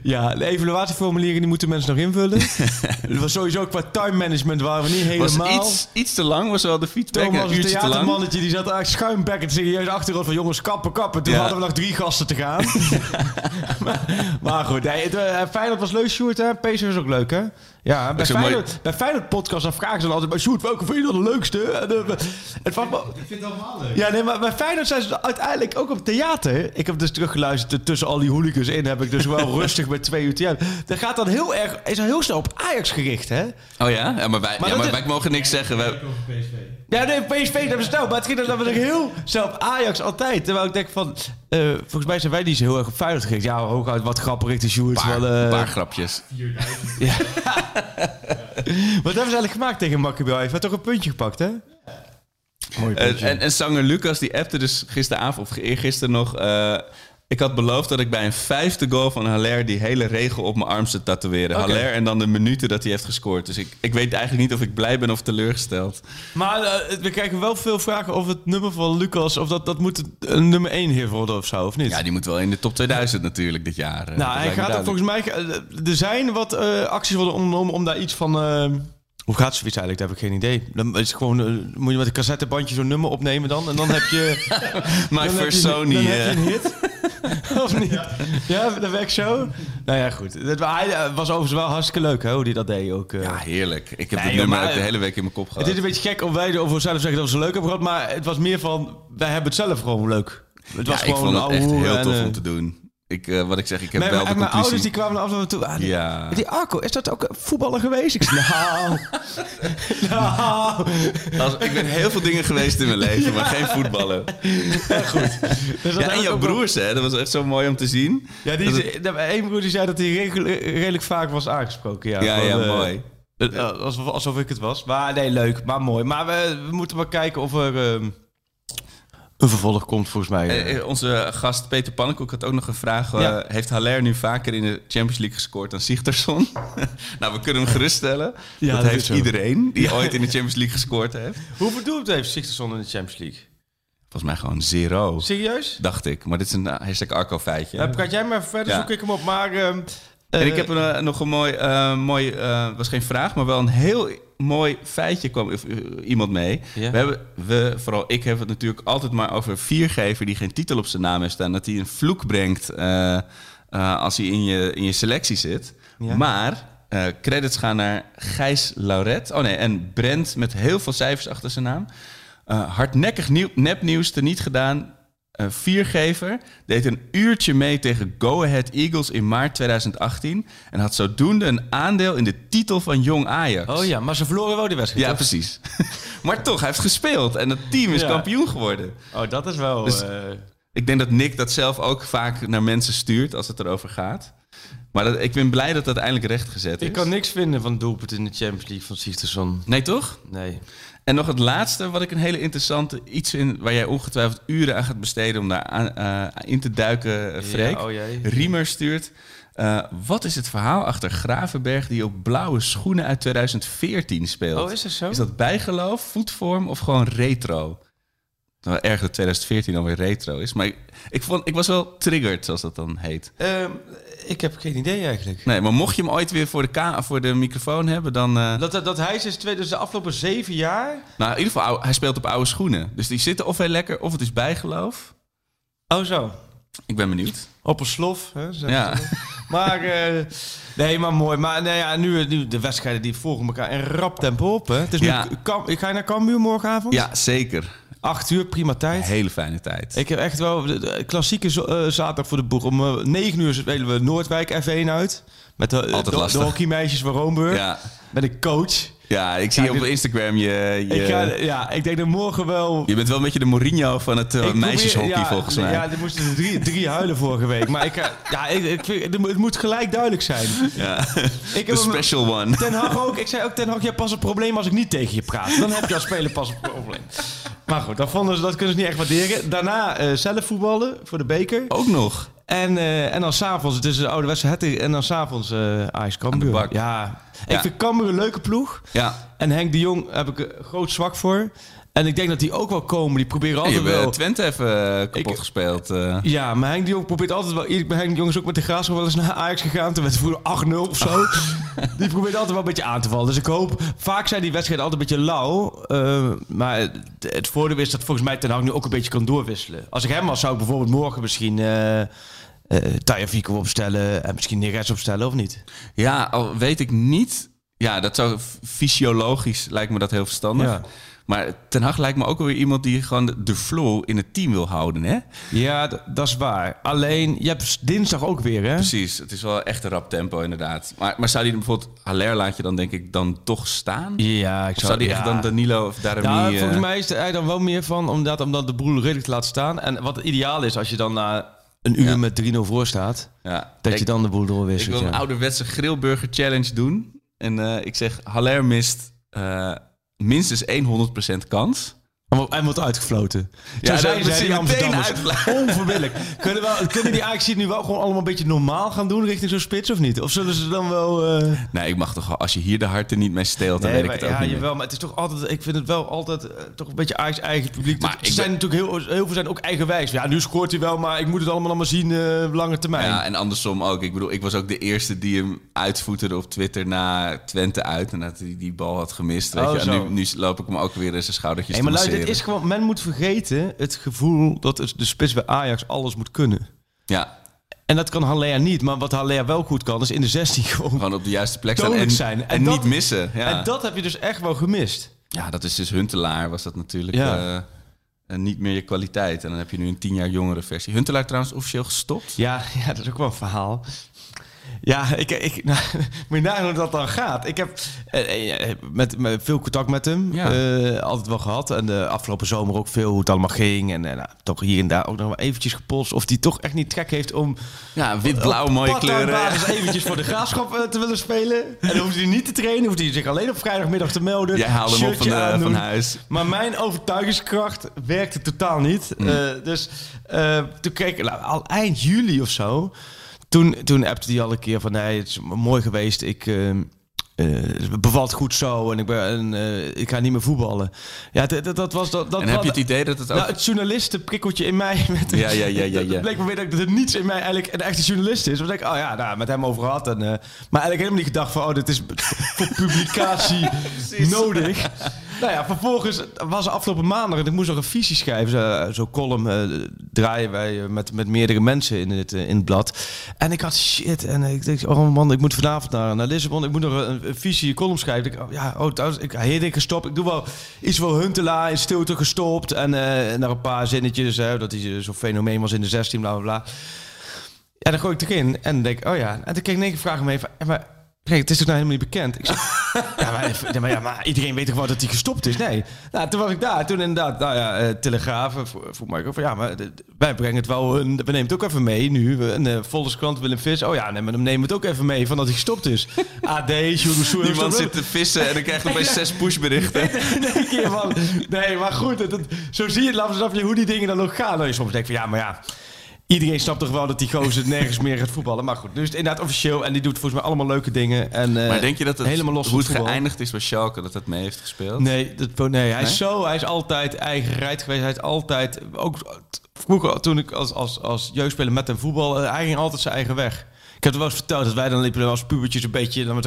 ja, de evaluatieformulieren die moeten mensen nog invullen. het was sowieso qua time management waren we niet was helemaal... iets, iets te lang, was wel de feedback. Thomas, een theatermannetje, die zat eigenlijk schuimbekkend serieus achterover van jongens, kappen, kappen. Toen Ja. hadden we nog drie gasten te gaan. maar, maar goed, nee, het, eh, Feyenoord was leuk, Sjoerd, hè? Was ook leuk, hè? Ja, bij. Feyenoord, bij Feyenoord podcast dan vragen ze dan altijd... bij Sjoerd, welke vind je dan de leukste? En, eh, het valt me- Ik vind het allemaal leuk. ja, nee, maar bij Feyenoord zijn ze uiteindelijk ook op theater. Ik heb dus teruggeluisterd. Tussen al die hooligans in heb ik dus wel rustig met twee uur theater. Dat gaat dan heel erg... Is dan heel snel op Ajax gericht, hè? Oh ja? ja maar wij, Maar ja, maar is- wij mogen niks zeggen. PSV. Ja, nee, PSV, dat hebben ze nou. Maar het ging dan dat ik heel snel op Ajax altijd. Terwijl ik denk van... eh, volgens mij zijn wij niet zo heel erg op Feyenoord gericht. Ja, hooguit wat grappig richting Sjoerd. paar, wel, eh, paar grapjes. 4000. Wat hebben ze eigenlijk gemaakt tegen Maccabi Haifa? Heeft toch een puntje gepakt, hè? Mooi Eh, en, en zanger Lucas die appte dus gisteravond of eergisteren nog... ik had beloofd dat ik bij een vijfde goal van Haller... die hele regel op mijn arm zou tatoeëren. Oké. Haller en dan de minuten dat hij heeft gescoord. Dus ik, ik weet eigenlijk niet of ik blij ben of teleurgesteld. Maar eh, we krijgen wel veel vragen of het nummer van Lucas... of dat, dat moet een nummer 1 hier worden of zo, of niet? Ja, die moet wel in de top 2000 natuurlijk dit jaar. eh, nou, hij gaat duidelijk. volgens mij... eh, Er zijn wat acties worden ondernomen om daar iets van... hoe gaat zoiets eigenlijk? Daar heb ik geen idee. Dan is gewoon, moet je met een cassettebandje zo'n nummer opnemen dan. En dan heb je... My dan first Sony. Dan heb je een hit. of niet? Ja, dat werkt zo. Nou ja, goed. Het hij eh, was overigens wel hartstikke leuk, hè, hoe hij dat deed ook. eh. Ja, heerlijk. Ik heb Nee, het nummer maar- ook de hele week in mijn kop gehad. Het is een beetje gek om wij over onszelf zeggen dat we zo leuk hebben gehad. Maar het was meer van, wij hebben het zelf gewoon leuk. Het was ja, ik gewoon vond het echt heel tof eh, om te doen. Ik, eh, wat ik zeg, ik heb Mijn, wel de mijn conclusie... ouders die kwamen af en toe aan. Ja. Die Arco, is dat ook een voetballer geweest? Ik zei, nou... nou... Als, ik ben heel veel dingen geweest in mijn leven, maar geen voetballen. Dus dat Ja, en jouw broers, hè? Dat was echt zo mooi om te zien. Ja, die één broer die zei dat hij redelijk vaak was aangesproken. Ja, Ja, Van, eh, mooi. eh, alsof, alsof ik het was. Maar nee, leuk, maar mooi. Maar we, we moeten maar kijken of er ehm, een vervolg komt, volgens mij. Eh, eh, onze gast Peter Pannenkoek had ook nog een vraag. eh. Heeft Haller nu vaker in de Champions League gescoord dan Sigtersson? nou, we kunnen hem geruststellen. Ja, dat, dat heeft iedereen die ooit in de Champions League gescoord heeft. Hoeveel doelpunten heeft Sigtersson in de Champions League? Volgens mij gewoon zero, Serieus? dacht ik. Maar dit is een hashtag Arco feitje. Ja. Praat jij maar even verder, Ja. zoek ik hem op. Maar... ehm, En ik heb een, nog een mooi, eh, mooi eh, was geen vraag, maar wel een heel mooi feitje kwam eh, iemand mee. Ja. We hebben, we, vooral ik heb het natuurlijk altijd maar over viergever die geen titel op zijn naam heeft staan. Dat hij een vloek brengt eh, eh, als hij in je, in je selectie zit. Ja. Maar credits gaan naar Gijs Lauret. Oh nee, en Brent met heel veel cijfers achter zijn naam. Hardnekkig nieuw, nepnieuws teniet gedaan. Een viergever deed een uurtje mee tegen Go Ahead Eagles in maart 2018. En had zodoende een aandeel in de titel van Jong Ajax. Oh ja, maar ze verloren wel die wedstrijd. Ja, toch? precies. Maar toch, hij heeft gespeeld en het team is Ja. kampioen geworden. Oh, dat is wel... Dus- eh, Ik denk dat Nick dat zelf ook vaak naar mensen stuurt als het erover gaat. Maar dat, ik ben blij dat dat eindelijk rechtgezet is. ik kan niks vinden van doelpunt in de Champions League van Sigtersson. Nee, toch? Nee. En nog het laatste, wat ik een hele interessante iets in, waar jij ongetwijfeld uren aan gaat besteden om daar aan, eh, in te duiken, eh, Freek. Ja, oh. Riemer stuurt. eh, wat is het verhaal achter Gravenberg die op blauwe schoenen uit 2014 speelt? Oh, is dat zo? Is dat bijgeloof, voetvorm of gewoon retro? Nou, erg dat 2014 alweer retro is. Maar ik, ik, vond, ik was wel triggered, zoals dat dan heet. Ehm, ik heb geen idee eigenlijk. Nee, maar mocht je hem ooit weer voor de, ka voor de microfoon hebben, dan... eh, Dat, dat, dat hij is twee, dus de afgelopen zeven jaar... nou, in ieder geval, hij speelt op oude schoenen. Dus die zitten of heel lekker, of het is bijgeloof. Oh zo. Ik ben benieuwd. Op een slof. Hè, Ja. Maar, eh, nee, maar mooi. Maar nee, ja, nu, nu de wedstrijden die volgen elkaar in rap tempo op. Hè. Het is Ja. nu, Kam, ga je naar Cambuur morgenavond? Ja, zeker. Acht uur, prima tijd. Hele fijne tijd. Ik heb echt wel de, de klassieke eh, zaterdag voor de boeg. Om eh, negen uur spelen we Noordwijk F1 uit. Met de, Altijd de, de lastig. hockeymeisjes van Roomburg. Ja, Met een coach. ja ik zie Ja, op dit- Instagram je... je Ik, ga, ja, ik denk dat morgen wel... je bent wel een beetje de Mourinho van het eh, meisjeshockey, ja, volgens mij. Ja, er moesten drie, drie huilen vorige week. Maar ik, ja, ik, ik vind, het moet- gelijk duidelijk zijn. Ja. Ik heb hem- special one. Ten Hag ook. Ik zei ook Ten Hag, je hebt pas een probleem als ik niet tegen je praat. Dan heb je als speler pas een probleem. Maar goed, dat, vonden ze, dat kunnen ze niet echt waarderen. Daarna eh, zelf voetballen voor de beker. Ook nog. En, eh, en dan s'avonds, het is de ouderwetse het en dan s'avonds eh Ajax Cambuur. bak. Ja, ik Ja. vind Cambuur een leuke ploeg. Ja. En Henk de Jong heb ik een groot zwak voor. En ik denk dat die ook wel komen. Die proberen altijd wel... Twente even eh, kapot Ik- gespeeld. eh. Ja, maar Henk de Jong probeert altijd wel... Ik ben Henk de Jong is ook met de Graafschap wel eens naar Ajax gegaan. Toen werd het vroeger 8-0 of zo. die probeert altijd wel een beetje aan te vallen. Dus ik hoop... Vaak zijn die wedstrijden altijd een beetje lauw. eh, maar het, het voordeel is dat volgens mij Ten Hag nu ook een beetje kan doorwisselen. Als ik hem was, zou ik bijvoorbeeld morgen misschien... Taya Fico opstellen en misschien Neres opstellen, of niet? Ja, al weet ik niet. Ja, dat zou fysiologisch lijkt me dat heel verstandig. Ja. Maar Ten Hag lijkt me ook weer iemand die gewoon de- de flow in het team wil houden, hè? Ja, dat is waar. Alleen, je hebt dinsdag ook weer, hè? Precies, het is wel echt een rap tempo inderdaad. Maar, maar zou die bijvoorbeeld, Haller laat je dan denk ik dan toch staan? Ja, ik Of zou die echt dan Danilo of Darami... Ja, eh, volgens mij is hij dan wel meer van omdat, omdat de boel redelijk te laten staan. En wat ideaal is als je dan na een uur Ja. met 3-0 voor staat, ja. dat Ik- je dan de boel Ik doorwisselt. wil een ja. ouderwetse grillburger challenge doen. En eh, ik zeg, Haller mist eh, minstens 100% kans. Hij wordt- uitgefloten. Ja, Zo zijn dat zij, is die meteen Amsterdammers. Onverbiddelijk. Kunnen, wel, kunnen die Ajax nu wel gewoon allemaal een beetje normaal gaan doen richting zo'n spits of niet? Of zullen ze dan wel... eh, Nee, ik mag toch wel, als je hier de harten niet mee steelt, dan Nee, weet maar, ik het ook ja, niet meer. jawel, maar het is toch altijd, ik vind het wel altijd eh, toch een beetje Ajax eigen publiek. Maar ik ze zijn natuurlijk heel, heel veel zijn ook eigenwijs. Ja, nu scoort hij wel, maar ik moet het allemaal maar zien eh, lange termijn. Ja, en andersom ook. Ik bedoel, ik was ook de eerste die hem uitvoeterde op Twitter na Twente uit. En dat hij die bal had gemist. Weet Oh, je. En nu loop ik hem ook weer in zijn schoudertjes Hey, te het is gewoon, men moet vergeten het gevoel dat het- de spits bij Ajax alles moet kunnen. Ja, En dat kan Haller niet, maar wat Haller wel goed kan, is in de 16 gewoon. gewoon op de juiste plek staan en, zijn. en, En dat- niet missen. Ja. En dat heb je dus echt wel gemist. ja, dat is dus Huntelaar was dat natuurlijk Ja. eh, eh, niet meer je kwaliteit. En dan heb je nu een tien jaar jongere versie. Huntelaar trouwens officieel gestopt. Ja, ja, dat is ook wel een verhaal. Ja, ik, ik, nou, moet je nagaan hoe dat dan gaat. Ik heb eh, eh, met, met veel contact met hem Ja. eh, altijd wel gehad. En de afgelopen zomer ook veel hoe het allemaal ging. En eh, nou, toch hier en daar ook nog wel eventjes gepolst. Of hij toch echt niet trek heeft om Ja, wit-blauw, mooie kleuren. basis eventjes voor de graafschap te willen spelen. En dan hoeft hij niet te trainen. Hoeft hij zich alleen op vrijdagmiddag te melden. Jij haalde hem op van, de, van huis. Maar mijn overtuigingskracht werkte totaal niet. Mm. Dus toen kreeg ik nou, al eind juli of zo. Toen, toen appte hij al een keer van nee, het is mooi geweest. Ik. het bevalt goed zo en ik, ben, en, eh, ik ga niet meer voetballen. Ja, dat, dat, was dat. dat En heb je het idee dat het ook... nou, het journalistenprikkeltje in mij. Met, Ja, ja, ja, ja, ja. Bleek me weer dat er niets in mij eigenlijk een echte journalist is. Denk ik, oh ja, nou, met hem over gehad. En, eh, maar eigenlijk helemaal niet gedacht van, oh, dit is voor publicatie nodig. Nou ja, vervolgens was afgelopen maandag en ik moest nog een visie schrijven. Zo- Zo'n column eh, draaien wij eh, met, met meerdere mensen in het, eh, in het blad. En ik had shit. En ik dacht, oh man, ik moet vanavond naar, naar Lissabon. Ik moet nog een, visie, column schrijven. Ik, oh, ja, oh, trouwens, ik heet ik gestopt. Ik doe wel iets voor Huntelaar in stilte gestopt. En eh naar een paar zinnetjes, hè, dat hij zo'n fenomeen was in de 16, bla bla bla. Ja, dan gooi ik erin en denk oh ja. En toen kreeg ik in één vragen me even, maar kijk, het is toch nou helemaal niet bekend? Ik zeg, ja, maar, ja, maar, ja, maar iedereen weet toch wel dat hij gestopt is? Nee. Nou, toen was ik daar. Toen inderdaad, nou ja, uh, Telegraaf vroeg mij van ja, maar wij brengen het wel, een, we nemen het ook even mee nu. Een uh, Volkskrant, Willem Vis. Oh ja, nee, maar dan nemen we het ook even mee van dat hij gestopt is. AD, Sjoerd Die man zit te vissen en dan krijgt opeens zes pushberichten. nee, van, nee, maar goed, het, het, zo zie je het, laten we hoe die dingen dan nog gaan. Dan je soms denk van ja, maar ja... Iedereen snapt toch wel dat die gozer nergens meer gaat voetballen. Maar goed, dus inderdaad officieel. En die doet volgens mij allemaal leuke dingen. En, uh, maar denk je dat het helemaal los hoe het geëindigd is bij Schalke, dat het mee heeft gespeeld? Nee, dat, nee, hij is zo, hij is altijd eigen gereid geweest. Hij is altijd, ook vroeger toen ik als, als, als jeugdspeler met hem voetbal, hij ging altijd zijn eigen weg. Ik heb het wel eens verteld dat wij dan liepen als pubertjes een beetje dan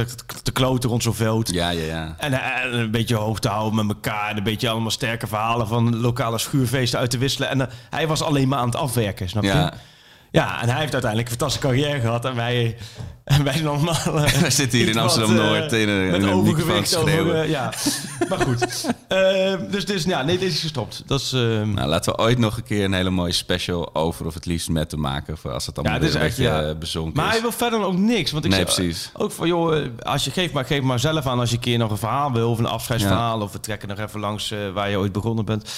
te kloten rond zo'n veld. Ja, ja, ja. En, en, een beetje hoog te houden met elkaar. En een beetje allemaal sterke verhalen van lokale schuurfeesten uit te wisselen. En uh, hij was alleen maar aan het afwerken, snap je? Ja. Ja, en hij heeft uiteindelijk een fantastische carrière gehad. En wij, en wij allemaal... Uh, wij zitten hier in Amsterdam-Noord uh, in een, met in een overgewicht over, uh, Ja, maar goed. dus, dus ja, nee, dit is gestopt. Dat is, nou, laten we ooit nog een keer een hele mooie special over... of het liefst met te maken. Voor als het allemaal ja, dit is echt, ja. bezonken Maar is. hij wil verder ook niks. Want ik nee. Ook van, joh, als je geeft maar, geef maar zelf aan... als je een keer nog een verhaal wil of een afscheidsverhaal... Of we trekken nog even langs waar je ooit begonnen bent...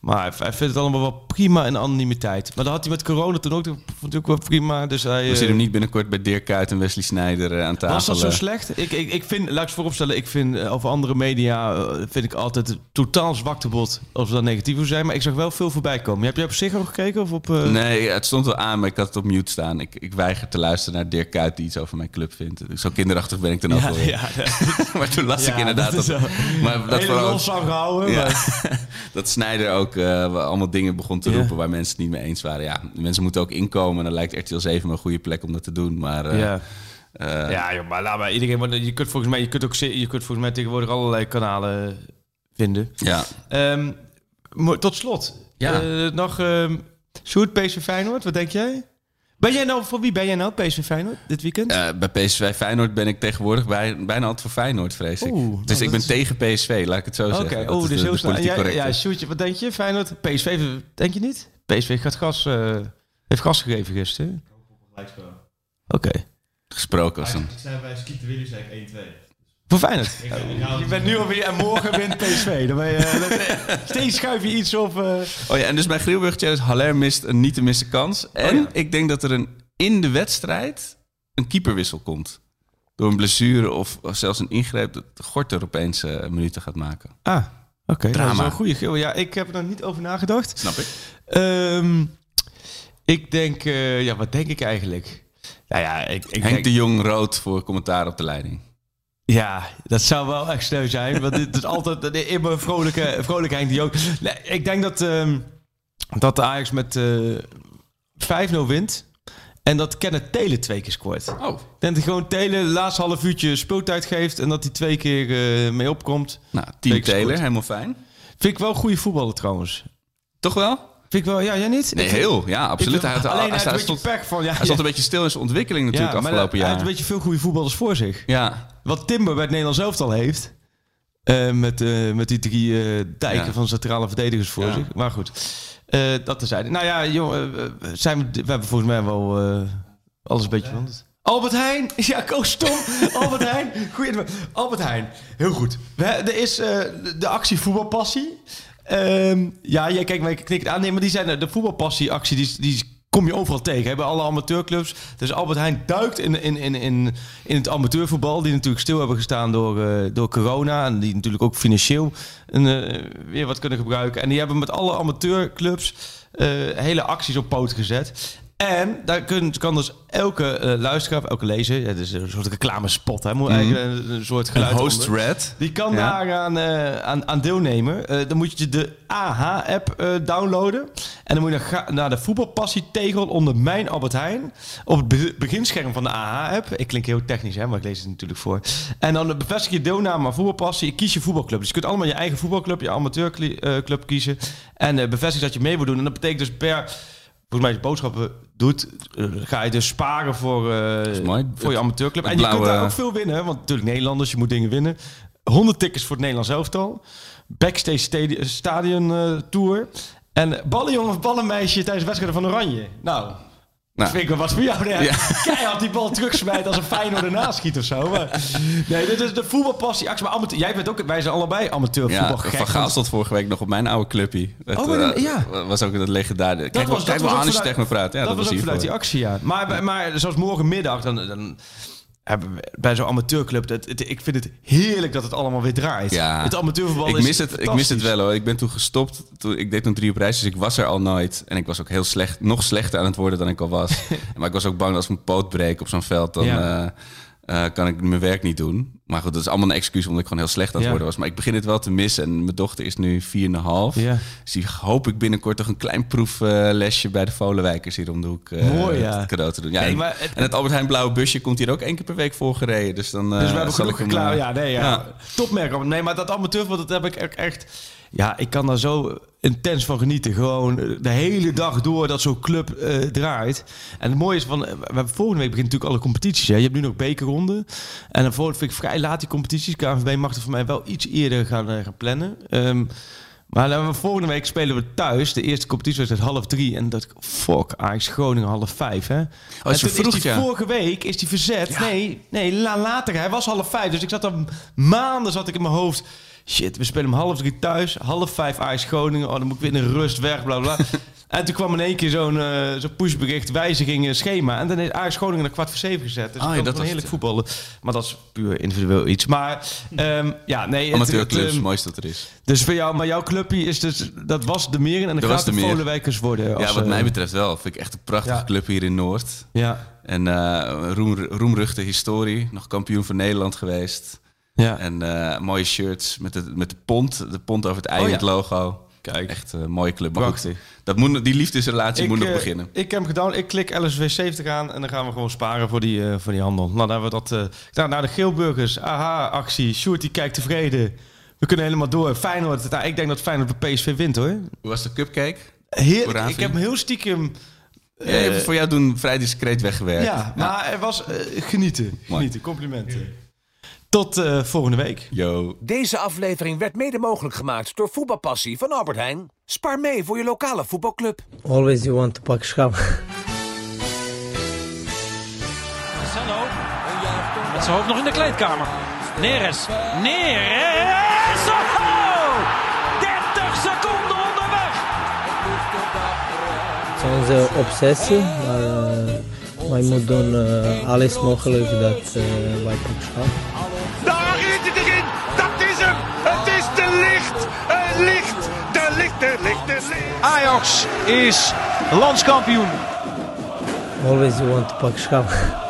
Maar hij vindt het allemaal wel prima in anonimiteit. Maar dat had hij met corona toen ook, vond ik ook wel prima. Dus hij, We zien hem niet binnenkort bij Dirk Kuyt en Wesley Snijder aan tafel. Was dat zo slecht? Ik, ik, ik vind, laat ik vooropstellen, ik vind over andere media vind ik altijd totaal zwaktebod als we dat negatief zijn. Maar ik zag wel veel voorbij komen. Heb je op zich gekeken? Of op, uh... Nee, het stond wel aan, maar ik had het op mute staan. Ik, ik weiger te luisteren naar Dirk Kuyt die iets over mijn club vindt. Zo kinderachtig ben ik dan ook ja, wel. Ja, maar toen las ja, ik inderdaad dat. dat, maar dat vooral. Ja, maar... dat Snijder ook allemaal dingen begon te roepen waar mensen het niet mee eens waren. Ja, mensen moeten ook inkomen. En dan lijkt RTL 7 een goede plek om dat te doen. Maar uh, ja. Uh, ja, joh, maar laat maar iedereen. Je kunt volgens mij, je kunt ook, je kunt volgens mij tegenwoordig allerlei kanalen vinden. Ja. Um, tot slot, ja. Uh, nog um, Sjoerd, PSV Feyenoord. Wat denk jij? Ben jij nou, voor wie ben jij nou, PSV Feyenoord, dit weekend? Uh, bij PSV Feyenoord ben ik tegenwoordig bij, bijna altijd voor Feyenoord, vrees ik. Oeh, dus nou, ik ben is... tegen PSV, laat ik het zo okay. zeggen. Oké, oh, dus de, heel snel. Ja, ja, Sjoerdje, wat denk je? Feyenoord, PSV, denk je niet? PSV gaat gas, uh, heeft gas gegeven gisteren. Oké. Okay. Gesproken als een... Ik zei bij Skeet Willy zei ik 1-2. Voor Feyenoord. je bent nu alweer en morgen wint PSV. Dan ben je, steeds schuif je iets op. Uh... Oh ja, en dus bij Grilburg Challenge, Haller mist een niet te missen kans. En oh ja. ik denk dat er een, in de wedstrijd een keeperwissel komt. Door een blessure of, of zelfs een ingreep dat Gorter opeens uh, minuten gaat maken. Ah, oké. Okay. Drama. Dat is een goede geel. Ja, ik heb er nog niet over nagedacht. Snap ik. Um, ik denk, uh, ja, wat denk ik eigenlijk? Nou ja, ik, ik Henk denk... de Jong rood voor commentaar op de leiding. Ja, dat zou wel echt sneu zijn. Want dit is altijd de immer vrolijke, vrolijke Henk de Jong. Nee, ik denk dat, um, dat de Ajax met uh, 5-0 wint. En dat Kenneth Telen twee keer scoort. Oh. Ik denk dat gewoon Telen laatste half uurtje speeltijd geeft. En dat hij twee keer uh, mee opkomt. Nou, team Taylor, helemaal fijn. Vind ik wel goede voetballer trouwens. Toch wel? Vind ik wel, ja, jij niet? Nee, ik heel, ja, absoluut. Hij had, alleen hij, hij, hij stond, pech van, ja, hij stond een beetje stil in zijn ontwikkeling natuurlijk ja, afgelopen jaar. Hij heeft een beetje veel goede voetballers voor zich. Ja. Wat Timber bij het Nederlands elftal heeft. Uh, met, uh, met die drie uh, dijken Ja. van centrale verdedigers voor Ja. zich. Maar goed, dat terzijde. Nou ja, jongen, zijn we, we hebben volgens mij wel alles een beetje veranderd. Albert Heijn, ja, oh stom. Albert Heijn, goeie. Albert Heijn, heel goed. We, er is uh, de, de actie voetbalpassie. Um, ja, jij kijkt mij knikt aan. Nee, maar die zijn de voetbalpassie-actie, die, die kom je overal tegen. Hè, bij alle amateurclubs. Dus Albert Heijn duikt in, in, in, in, in het amateurvoetbal. Die natuurlijk stil hebben gestaan door, uh, door corona. En die natuurlijk ook financieel een, uh, weer wat kunnen gebruiken. En die hebben met alle amateurclubs uh, hele acties op poot gezet. En daar kun, kan dus elke uh, luisteraar, elke lezer, ja, het is een soort reclamespot, hè, moet eigenlijk een, een soort geluid Een host onder. red. Die kan Ja. daar aan, uh, aan, aan deelnemen. Uh, dan moet je de AH-app downloaden. En dan moet je naar, naar de voetbalpassietegel onder Mijn Albert Heijn. Op het be beginscherm van de AH-app. Ik klink heel technisch, hè, maar ik lees het natuurlijk voor. En dan bevestig je deelname aan voetbalpassie. Kies je voetbalclub. Dus je kunt allemaal je eigen voetbalclub, je amateurclub kiezen. En bevestig dat je mee wil doen. En dat betekent dus per... Volgens mij je boodschappen doet, uh, ga je dus sparen voor, uh, mooi. voor je amateurclub. Het En je kunt daar ook veel winnen, want natuurlijk Nederlanders, je moet dingen winnen. 100 tickets voor het Nederlands elftal. Backstage stadi stadion uh, tour. En ballenjongen of ballenmeisje tijdens de wedstrijden van Oranje. Nou, Dat vind ik wel wat voor jou. Ja. Keihard die bal terugsmijt als een Feyenoord ernaast schiet of zo. Maar, nee, dit is de voetbalpassie. Actie, maar amateur, jij bent ook, wij zijn allebei amateur Ja, voetbal Van Gaal stond vorige week nog op mijn oude clubje. Dat, Oh, maar dan- eh, ja. was ook dat legendarische. Kijk, Dat wel- was, kijk dat was vanuit- tegen me praat. Ja, dat, was ook vanuit die actie, ja. Maar, maar zoals morgenmiddag, dan, dan bij zo'n amateurclub... Het- ik vind het heerlijk dat het allemaal weer draait. Ja. Het amateurvoetbal ik is mis, het, ik mis het wel hoor. Ik ben toen gestopt. Toen, ik deed toen drie op reis, dus ik was er al nooit. En ik was ook heel slecht, nog slechter aan het worden dan ik al was. maar ik was ook bang dat als mijn poot breek op zo'n veld, dan Ja. eh, eh, kan ik mijn werk niet doen. Maar goed, dat is allemaal een excuus omdat ik gewoon heel slecht aan het Ja. worden was. Maar ik begin het wel te missen. En mijn dochter is nu 4,5. Ja. Dus die hoop ik binnenkort toch een klein proeflesje bij de Volenwijkers hier om de hoek eh, Mooi, ja. cadeau te doen. Ja, Nee, en- maar het- en het Albert Heijn blauwe busje komt hier ook één keer per week voorgereden. Dus dan eh, Dus we hebben zal genoeg ik hem, klaar. eh, Ja, nee, ja. Topmerk. Nee, maar dat amateurvoetbal, dat heb ik echt... Ja, ik kan daar zo intens van genieten. Gewoon eh, de hele dag door dat zo'n club eh, draait. En het mooie is van... eh, We hebben volgende week beginnen natuurlijk alle competities. Hè. Je hebt nu nog bekerronden. En dan volgende vind ik vrij laat die competities. KNVB mag er voor mij wel iets eerder gaan, gaan plannen. Ehm, maar dan, volgende week spelen we thuis. De eerste competitie was half drie. En dat fuck, Ajax Groningen half vijf. Hè? is en vervroegd, is die ja. vorige week is die verzet. Nee, nee la- later. Hij was half vijf. Dus ik zat er maanden zat ik in mijn hoofd. Shit, we spelen om half drie thuis. Half vijf Ajax Groningen. Oh, dan moet ik weer in rust weg, bla bla. en toen kwam in één keer zo'n eh, zo'n pushbericht, wijziging eh, schema. En dan is Ajax Groningen naar kwart voor zeven gezet. Dus Ah, ja, dat was heerlijk voetballen. Maar dat is puur individueel iets. Maar ehm, ja, nee. Amateurclubs, het, het ehm, mooiste dat er is. dus voor jou, maar jouw clubje is dus, dat was de Meren en dan Dat gaat was de de Meer. Volenwijkers worden. Ja, als, wat eh, mij betreft wel. Vind ik echt een prachtige Ja. club hier in Noord. Ja, En eh roem, roemruchte historie. Nog kampioen van Nederland geweest. Ja. En eh, mooie shirts met de, met de pont. De pont over het ei Oh, ja. het logo. Kijk. Echt een mooie club. Maar goed, Prachtig. dat moet, die liefdesrelatie moet nog eh, beginnen. Ik heb hem gedaan. Ik klik LSW 70 aan en dan gaan we gewoon sparen voor die, eh, voor die handel. Nou, dan hebben we dat. eh nou, naar de Geelburgers. Aha, actie. Sjoerd die kijkt tevreden. We kunnen helemaal door. Feyenoord. Nou, ik denk dat Feyenoord bij PSV wint hoor. Hoe was de cupcake? Heerlijk. Ik heb hem heel stiekem... Ja, het voor jou doen vrij discreet weggewerkt. ja, maar er was eh, genieten. Genieten. Complimenten. Tot eh, volgende week. Yo. Deze aflevering werd mede mogelijk gemaakt door Voetbalpassie van Albert Heijn. Spaar mee voor je lokale voetbalclub. Always you want to pak schap. Marcelo. Met zijn hoofd nog in de kleedkamer. Neres. Neres. Oh! 30 seconden onderweg. Het is onze obsessie, maar eh, wij moeten doen eh, alles mogelijk dat eh, wij pak schap. Daar is het erin. Dat is hem. Het is de licht. Het licht. De licht, de licht, de licht. Ajax is landskampioen. Always you want to pak.